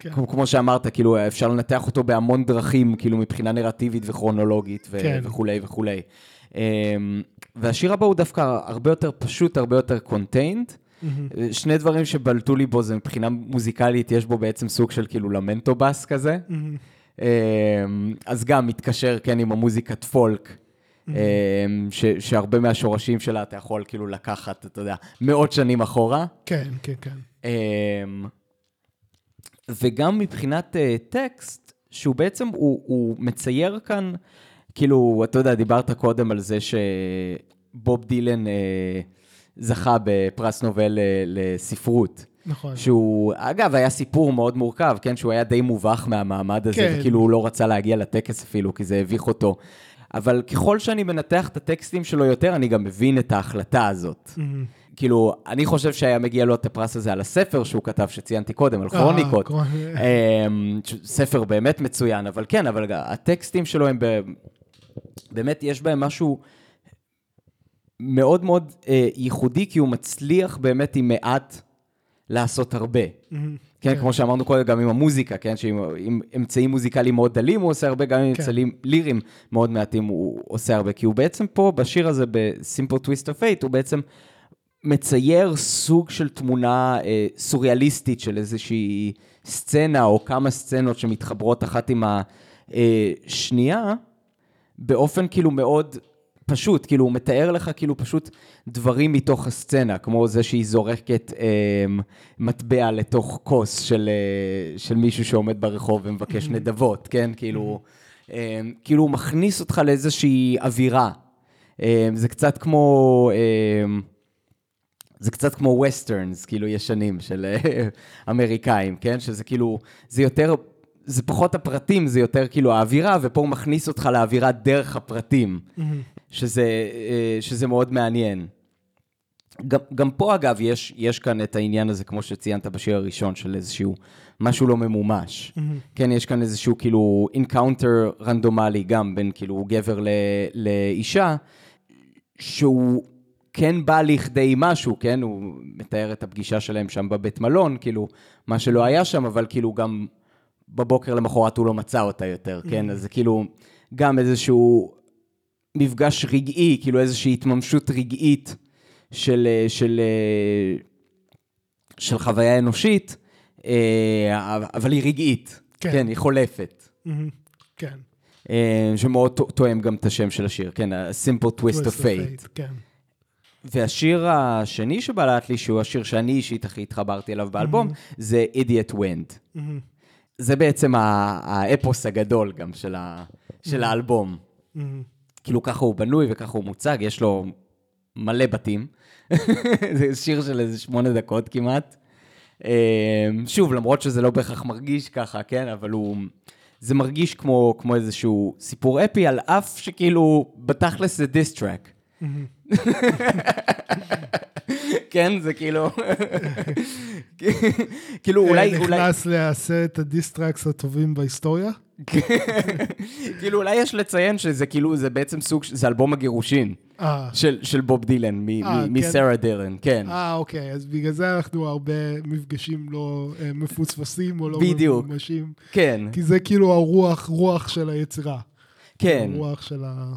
כן. כמו, כמו שאמרת, כאילו אפשר לנתח אותו בהמון דרכים, כאילו מבחינה נרטיבית וכרונולוגית ו- כן. וכולי וכולי. אמ, והשיר הבא הוא דווקא הרבה יותר פשוט, הרבה יותר contained. מהמם. שני דברים שבלטו לי בו זה מבחינה מוזיקלית, יש בו בעצם סוג של כאילו lamento bass כזה. אמ, אז גם מתקשר, כן, עם המוזיקת פולק, אמ, ש- שהרבה מהשורשים שלה אתה יכול כאילו לקחת, אתה יודע, מאות שנים אחורה. כן, כן, כן. וגם מבחינת אה, טקסט, שהוא בעצם, הוא, הוא מצייר כאן, כאילו, אתה יודע, דיברת קודם על זה שבוב דילן אה, זכה בפרס נובל אה, לספרות. נכון. שהוא, אגב, היה סיפור מאוד מורכב, כן? שהוא היה די מובך מהמעמד הזה, כן. וכאילו הוא לא רצה להגיע לטקס אפילו, כי זה הביך אותו. אבל ככל שאני מנתח את הטקסטים שלו יותר, אני גם מבין את ההחלטה הזאת. מהמם. כאילו, אני חושב שהיה מגיע לו את הפרס הזה על הספר שהוא כתב, שציינתי קודם, על כרוניקות. אה, כרונ- אמ, ספר באמת מצוין, אבל כן, אבל הטקסטים שלו הם. באמת, יש בהם משהו מאוד מאוד אה, ייחודי, כי הוא מצליח באמת עם מעט לעשות הרבה. מהמם. כן, כמו שאמרנו קודם, גם עם המוזיקה, כן, שעם עם אמצעים מוזיקליים מאוד דלים הוא עושה הרבה, גם עם כן. אמצעים ליריים מאוד מעטים הוא עושה הרבה, כי הוא בעצם פה, בשיר הזה, ב-Simple Twist of Fate, הוא בעצם מצייר סוג של תמונה אה, סוריאליסטית של איזושהי סצנה, או כמה סצנות שמתחברות אחת עם השנייה, באופן כאילו מאוד פשוט, כאילו הוא מתאר לך כאילו פשוט דברים מתוך הסצנה, כמו זה שהיא זורקת אה, מטבע לתוך כוס של, אה, של מישהו שעומד ברחוב ומבקש נדבות, כן? כאילו, אה, כאילו הוא מכניס אותך לאיזושהי אווירה. אה, זה קצת כמו... אה, זה קצת כמו westerns, כאילו ישנים של אה, אמריקאים, כן? שזה כאילו, זה יותר, זה פחות הפרטים, זה יותר כאילו האווירה, ופה הוא מכניס אותך לאווירה דרך הפרטים. שזה, אה, שזה מאוד מעניין. גם, גם פה, אגב, יש, יש כאן את העניין הזה, כמו שציינת בשיר הראשון, של איזשהו משהו לא ממומש. מהמם. כן, יש כאן איזשהו כאילו encounter רנדומלי, גם בין כאילו גבר ל, לאישה, שהוא כן בא לכדי משהו, כן? הוא מתאר את הפגישה שלהם שם בבית מלון, כאילו, מה שלא היה שם, אבל כאילו גם בבוקר למחרת הוא לא מצא אותה יותר, כן? אז זה כאילו גם איזשהו מפגש רגעי, כאילו איזושהי התממשות רגעית של, אה, של, אה, של חוויה אנושית, אה, אבל היא רגעית, כן. כן, היא חולפת. כן. שמאוד תואם גם את השם של השיר, כן, ה-Simple Twist of Fate. כן. והשיר השני שבלט לי, שהוא השיר שאני אישית הכי התחברתי אליו באלבום, זה Idiot Wind. זה בעצם האפוס הגדול גם של, ה- של האלבום. כאילו ככה הוא בנוי וככה הוא מוצג, יש לו מלא בתים. <laughs> זה שיר של איזה שמונה דקות כמעט. אה, שוב, למרות שזה לא בהכרח מרגיש ככה, כן? אבל הוא... זה מרגיש כמו, כמו איזשהו סיפור אפי, על אף שכאילו, בתכלס זה diss track. כן, זה כאילו... כאילו אולי, אולי, נכנס לעשרת ה diss tracks הטובים בהיסטוריה? כאילו אולי יש לציין שזה כאילו, זה בעצם סוג, זה אלבום הגירושין אה, של, של בוב דילן, אה, כן. מסרה דילן, כן. אה, אוקיי, אז בגלל זה אנחנו הרבה מפגשים לא אה, מפוספסים או לא בדיוק. ממומשים. כן, כי זה כאילו הרוח, רוח של היצירה. כן. הרוח של ה...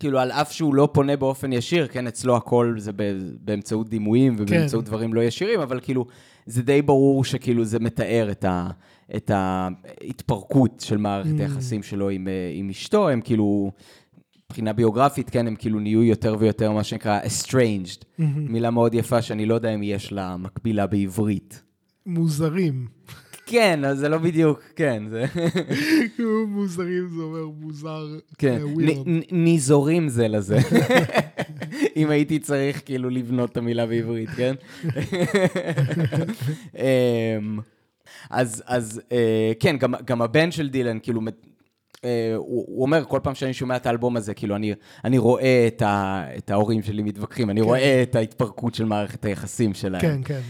כאילו, על אף שהוא לא פונה באופן ישיר, כן, אצלו הכל זה באמצעות דימויים ובאמצעות כן. דברים לא ישירים, אבל כאילו, זה די ברור שכאילו זה מתאר את, ה, את ההתפרקות של מערכת Mm. היחסים שלו עם, אה, עם אשתו, הם כאילו, מבחינה ביוגרפית, כן, הם כאילו נהיו יותר ויותר מה שנקרא estranged, מילה מאוד יפה שאני לא יודע אם יש לה מקבילה בעברית. מוזרים. כן, אז זה לא בדיוק, כן, זה... מוזרים זה אומר מוזר. כן, ניזורים זה לזה. <laughs> אם הייתי צריך כאילו לבנות את המילה בעברית, כן? <laughs> אמ, אז, אז אה, כן, גם, גם הבן של דילן, כאילו, אה, הוא, הוא אומר, כל פעם שאני שומע את האלבום הזה, כאילו, אני, אני רואה את, ה, את ההורים שלי מתווכחים, אני רואה את ההתפרקות של מערכת היחסים שלהם. כן, כן.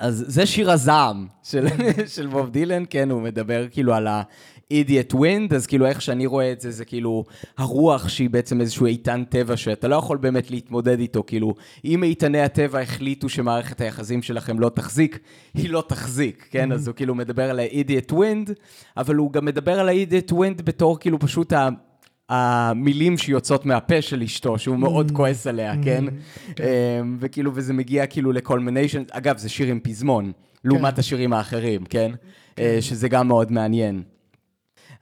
אז זה שיר הזעם של, <laughs> של בוב דילן, כן, הוא מדבר כאילו על ה-idiot wind, אז כאילו איך שאני רואה את זה, זה כאילו הרוח שהיא בעצם איזשהו איתן טבע שאתה לא יכול באמת להתמודד איתו, כאילו, אם איתני הטבע החליטו שמערכת היחסים שלכם לא תחזיק, היא לא תחזיק, כן? אז הוא כאילו מדבר על ה-idiot wind, אבל הוא גם מדבר על ה-idiot wind בתור כאילו פשוט ה... המילים שיוצאות מהפה של אשתו, שהוא מאוד כועס עליה, כן? אמ, וכאילו, וזה מגיע כאילו לקולמיניישן, אגב, זה שיר עם פזמון, לעומת השירים האחרים, כן? אה, שזה גם מאוד מעניין.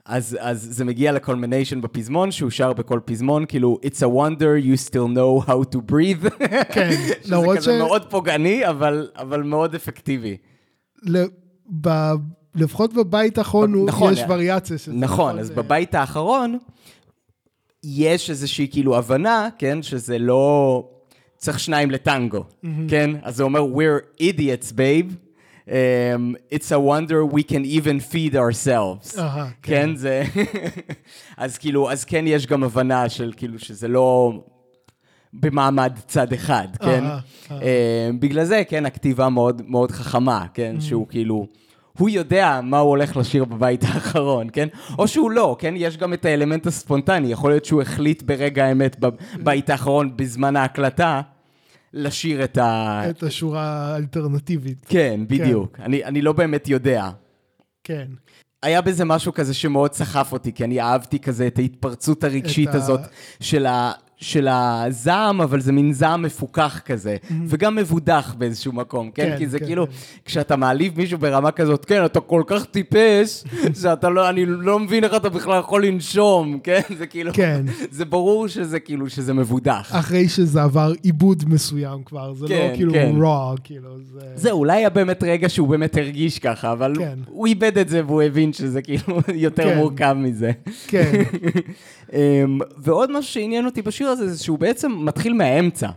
אז, אז זה מגיע לקולמיניישן בפזמון, שהוא שר בכל פזמון, כאילו, It's a wonder you still know how to breathe. <laughs> כן, שזה למרות כזה ש- מאוד פוגעני, אבל, אבל מאוד אפקטיבי. ל- ב- לפחות בבית האחרון הוא- נכון, יש וריאציה של זה. נכון, אז אה, בבית האחרון, יש איזושהי כאילו הבנה, כן, שזה לא... צריך שניים לטנגו, כן? אז זה אומר, we're idiots, babe. Um, it's a wonder we can even feed ourselves. אהה, כן, זה... <laughs> אז כאילו, אז כן יש גם הבנה של כאילו שזה לא במעמד צד אחד, כן? אהה, אה, בגלל זה, כן, הכתיבה מאוד מאוד חכמה, כן? שהוא כאילו... הוא יודע מה הוא הולך לשיר בבית <laughs> האחרון, כן? או שהוא לא, כן? יש גם את האלמנט הספונטני, יכול להיות שהוא החליט ברגע האמת בבית האחרון, בזמן ההקלטה, לשיר את ה... את השורה האלטרנטיבית. כן, בדיוק. אני, אני לא באמת יודע. כן. היה בזה משהו כזה שמאוד סחף אותי, כי אני אהבתי כזה את ההתפרצות הרגשית את ה- הזאת של, ה, של הזעם, אבל זה מין זעם מפוכח כזה, וגם מבודח באיזשהו מקום, כן? כן, כי זה כן, כאילו, כן. כשאתה מעליב מישהו ברמה כזאת, כן, אתה כל כך טיפש, <laughs> שאתה לא, אני לא מבין איך אתה בכלל יכול לנשום, כן? זה כאילו, כן. זה ברור שזה כאילו, שזה מבודח. אחרי שזה עבר עיבוד מסוים כבר, זה כן, לא כאילו כן. raw, כאילו, זה... זה אולי היה באמת רגע שהוא באמת הרגיש ככה, אבל כן. הוא איבד את זה והוא הבין שזה כאילו <laughs> יותר כן. מורכב מזה. כן, <laughs> אמ, ועוד משהו שעניין אותי בשיר הזה, זה שהוא בעצם מתחיל מהאמצע,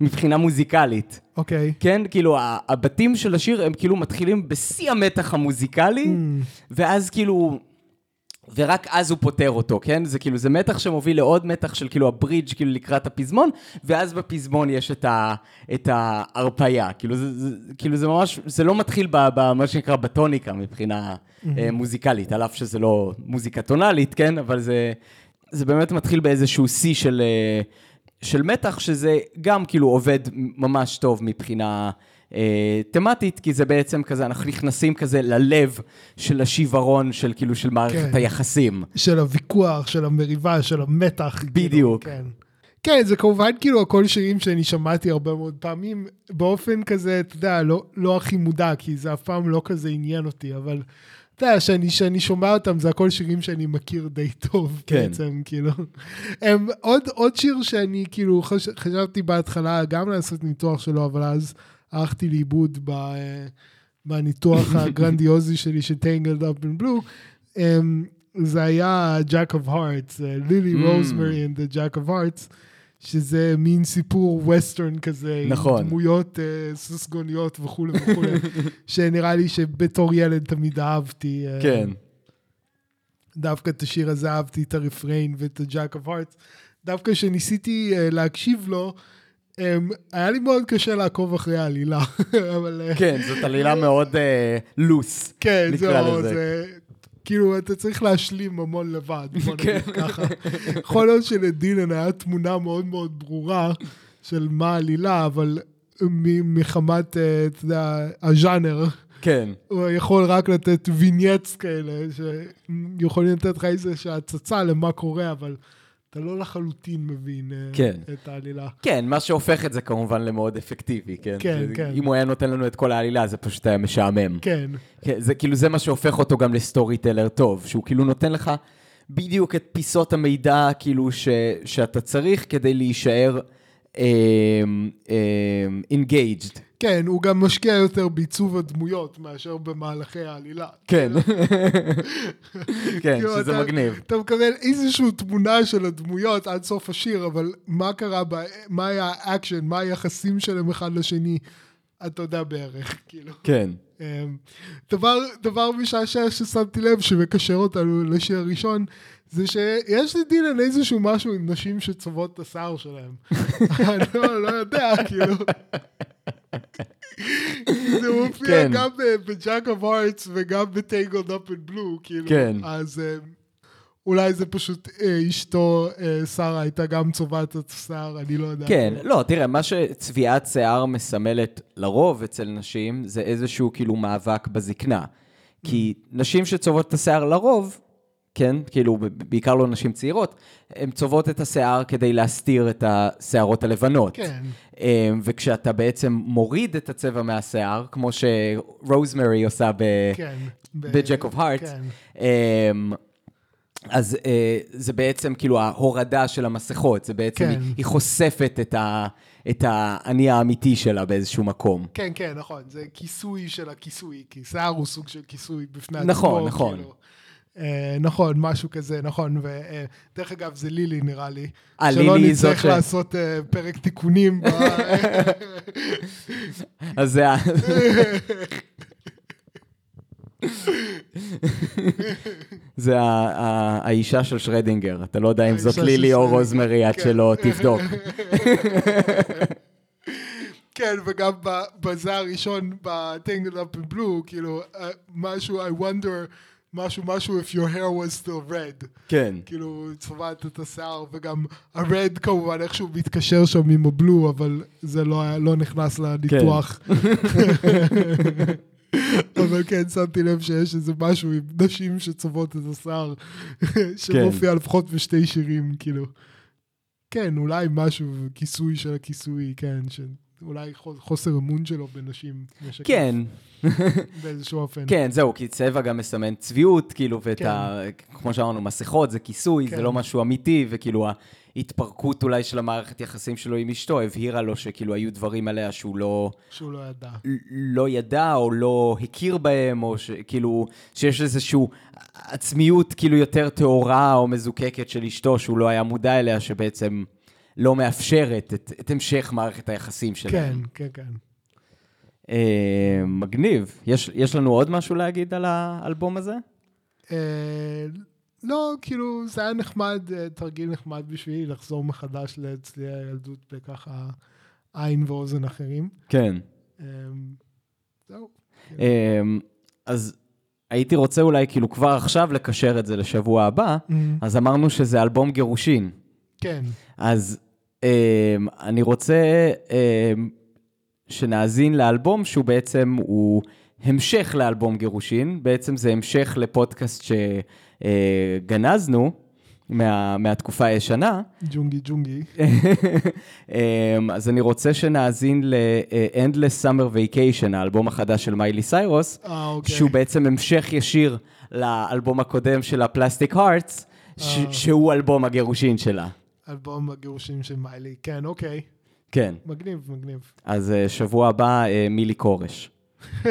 מבחינה מוזיקלית. אוקיי. כן, כאילו, הבתים של השיר הם כאילו מתחילים בשיא המתח המוזיקלי, ואז כאילו... ורק אז הוא פותר אותו, כן? זה כאילו, זה מתח שמוביל לעוד מתח של כאילו הברידג' כאילו לקראת הפזמון, ואז בפזמון יש את, ה, את ההרפאיה. כאילו זה, זה, כאילו זה ממש, זה לא מתחיל במה שנקרא בטוניקה מבחינה אה, מוזיקלית, על אף שזה לא מוזיקה טונאלית, כן? אבל זה, זה באמת מתחיל באיזשהו שיא של, אה, של מתח, שזה גם כאילו עובד ממש טוב מבחינה... אה, תמטית, כי זה בעצם כזה, אנחנו נכנסים כזה ללב של השיוורון של כאילו של מערכת כן. היחסים. של הוויכוח, של המריבה, של המתח. כאילו, בדיוק. כן. כן, זה כמובן כאילו הכל שירים שאני שמעתי הרבה מאוד פעמים, באופן כזה, אתה יודע, לא, לא הכי מודע, כי זה אף פעם לא כזה עניין אותי, אבל אתה יודע, שאני, שאני שומע אותם, זה הכל שירים שאני מכיר די טוב כן. בעצם, כאילו. הם, עוד, עוד שיר שאני כאילו חש, חשבתי בהתחלה גם לעשות ניתוח שלו, אבל אז הלכתי לאיבוד ב, אה, בניתוח <laughs> הגרנדיוזי שלי של Tangled Up in Blue. הם, זה היה Jack of Hearts, לילי. רוזמרי and the Jack of Hearts. שזה מין סיפור ווסטרן כזה, נכון. עם דמויות uh, ססגוניות וכולי וכולי, <laughs> שנראה לי שבתור ילד תמיד אהבתי. אה, כן. דווקא את השיר הזה אהבתי את הרפריין ואת ה-Jack of Hearts. דווקא כשניסיתי uh, להקשיב לו, um, היה לי מאוד קשה לעקוב אחרי העלילה, <laughs> אבל... אה, כן, זאת עלילה מאוד לוס. כן, נקרא זהו, לזה. זה... כאילו, אתה צריך להשלים המון לבד, בוא כן. נגיד ככה. יכול להיות שלדילן היה תמונה מאוד מאוד ברורה של מה העלילה, אבל מחמת, אה, אתה יודע, הז'אנר, כן, הוא יכול רק לתת vignettes כאלה, שיכולים לתת לך איזושהי הצצה למה קורה, אבל אתה לא לחלוטין מבין אה, כן. את העלילה. כן, מה שהופך את זה כמובן למאוד אפקטיבי, כן? כן, זה- כן. אם הוא היה נותן לנו את כל העלילה, זה פשוט היה משעמם. כן, כן, זה כאילו, זה מה שהופך אותו גם ל storyteller טוב, שהוא כאילו נותן לך בדיוק את פיסות המידע, כאילו, ש, שאתה צריך כדי להישאר engaged. כן, הוא גם משקיע יותר בעיצוב הדמויות מאשר במהלכי העלילה. כן. <laughs> כן, כאילו, שזה מגניב. אתה מקבל איזושהי תמונה של הדמויות עד סוף השיר, אבל מה קרה. מה היה האקשן, מה היחסים שלהם אחד לשני, יודע בערך, <laughs> כאילו. כן. אמ, דבר, דבר משעשע ששמתי לב שמקשר אותנו לשיר הראשון, זה שיש לדילן איזשהו משהו עם נשים שצובעות את השיער שלהם. <laughs> אני לא, לא יודע, כאילו. זה מופיע כן. גם ב Jack of Hearts וגם ב Tangled Up in Blue, כאילו. כן. אז אמ, אולי זה פשוט אה, אשתו, אה, שרה, הייתה גם צובעת את השיער, אני לא יודע. כן, לא, תראה, מה שצביעת שיער מסמלת לרוב אצל נשים, זה איזשהו כאילו מאבק בזקנה. כי נשים שצובעות את השיער לרוב, כן, כאילו, בעיקר לא נשים צעירות, הן צובעות את השיער כדי להסתיר את השערות הלבנות. כן. אמ, וכשאתה בעצם מוריד את הצבע מהשיער, כמו שרוזמרי עושה ב... כן. ב-Jack of Hearts, כן. אמ, אז אה, זה בעצם כאילו ההורדה של המסכות, זה בעצם, כן. היא, היא חושפת את, ה, את האני האמיתי שלה באיזשהו מקום. כן, כן, נכון, זה כיסוי של הכיסוי, כי שיער הוא סוג של כיסוי בפני עצמו. נכון, נכון. כאילו. אה, נכון, משהו כזה, נכון, ודרך אגב, זה לילי נראה לי. אה, שלא לילי זאת נצטרך ש- לעשות אה, פרק תיקונים. ב- <laughs> אז זה ה... <laughs> זה האישה של שרדינגר, אתה לא יודע אם זאת לילי או רוזמרי עד כן. שלא תבדוק. כן, וגם בזה הראשון, ב-Tangled Up in Blue, כאילו, אה, משהו, I wonder, משהו, משהו, if your hair was still red. כן, כאילו, צבעת את השיער, וגם הרד כמובן איכשהו מתקשר שם עם הבלו, אבל זה לא, לא נכנס לניתוח. <laughs> אבל כן, שמתי לב שיש איזה משהו עם נשים שצובעות את השיער, שמופיע לפחות בשתי שירים, כאילו. כן, אולי משהו, כיסוי של הכיסוי, כן, שאולי חו- חוסר אמון שלו בנשים. משקף כן, באיזשהו אופן. כן, זהו, כי צבע גם מסמן צביעות, כאילו, ואת כן. ה... כמו שאמרנו, מסכות זה כיסוי, כן. זה לא משהו אמיתי, וכאילו ההתפרקות אולי של המערכת יחסים שלו עם אשתו הבהירה לו שכאילו היו דברים עליה שהוא לא, שהוא לא ידע. לא ידע או לא הכיר בהם, או שכאילו, שיש איזושהי עצמיות כאילו יותר טהורה או מזוקקת של אשתו שהוא לא היה מודע אליה, שבעצם לא מאפשרת את, את המשך מערכת היחסים שלהם. כן, כן, כן. אה, מגניב. יש, יש לנו עוד משהו להגיד על האלבום הזה? אה, לא, כאילו, זה היה נחמד, אה, תרגיל נחמד בשבילי לחזור מחדש לאצלי הילדות בככה עין ואוזן אחרים. כן. אה, זהו. אמ, אז הייתי רוצה אולי כאילו כבר עכשיו לקשר את זה לשבוע הבא, אז אמרנו שזה אלבום גירושין. כן, אז אמ, אני רוצה אמ, שנאזין לאלבום שהוא בעצם, הוא המשך לאלבום גירושין, בעצם זה המשך לפודקאסט שגנזנו, מה, מהתקופה הישנה. ג'ונגי ג'ונגי. <laughs> אמ, אז אני רוצה שנאזין ל-Endless Summer Vacation, האלבום החדש של מיילי סיירוס, אה, אוקיי. שהוא בעצם המשך ישיר לאלבום הקודם של הפלסטיק הארטס, שהוא אלבום הגירושין שלה. אלבום הגירושים של מיילי, כן, אוקיי. כן, מגניב, מגניב. אז אה, שבוע הבא, אה, מילי כורש. <laughs>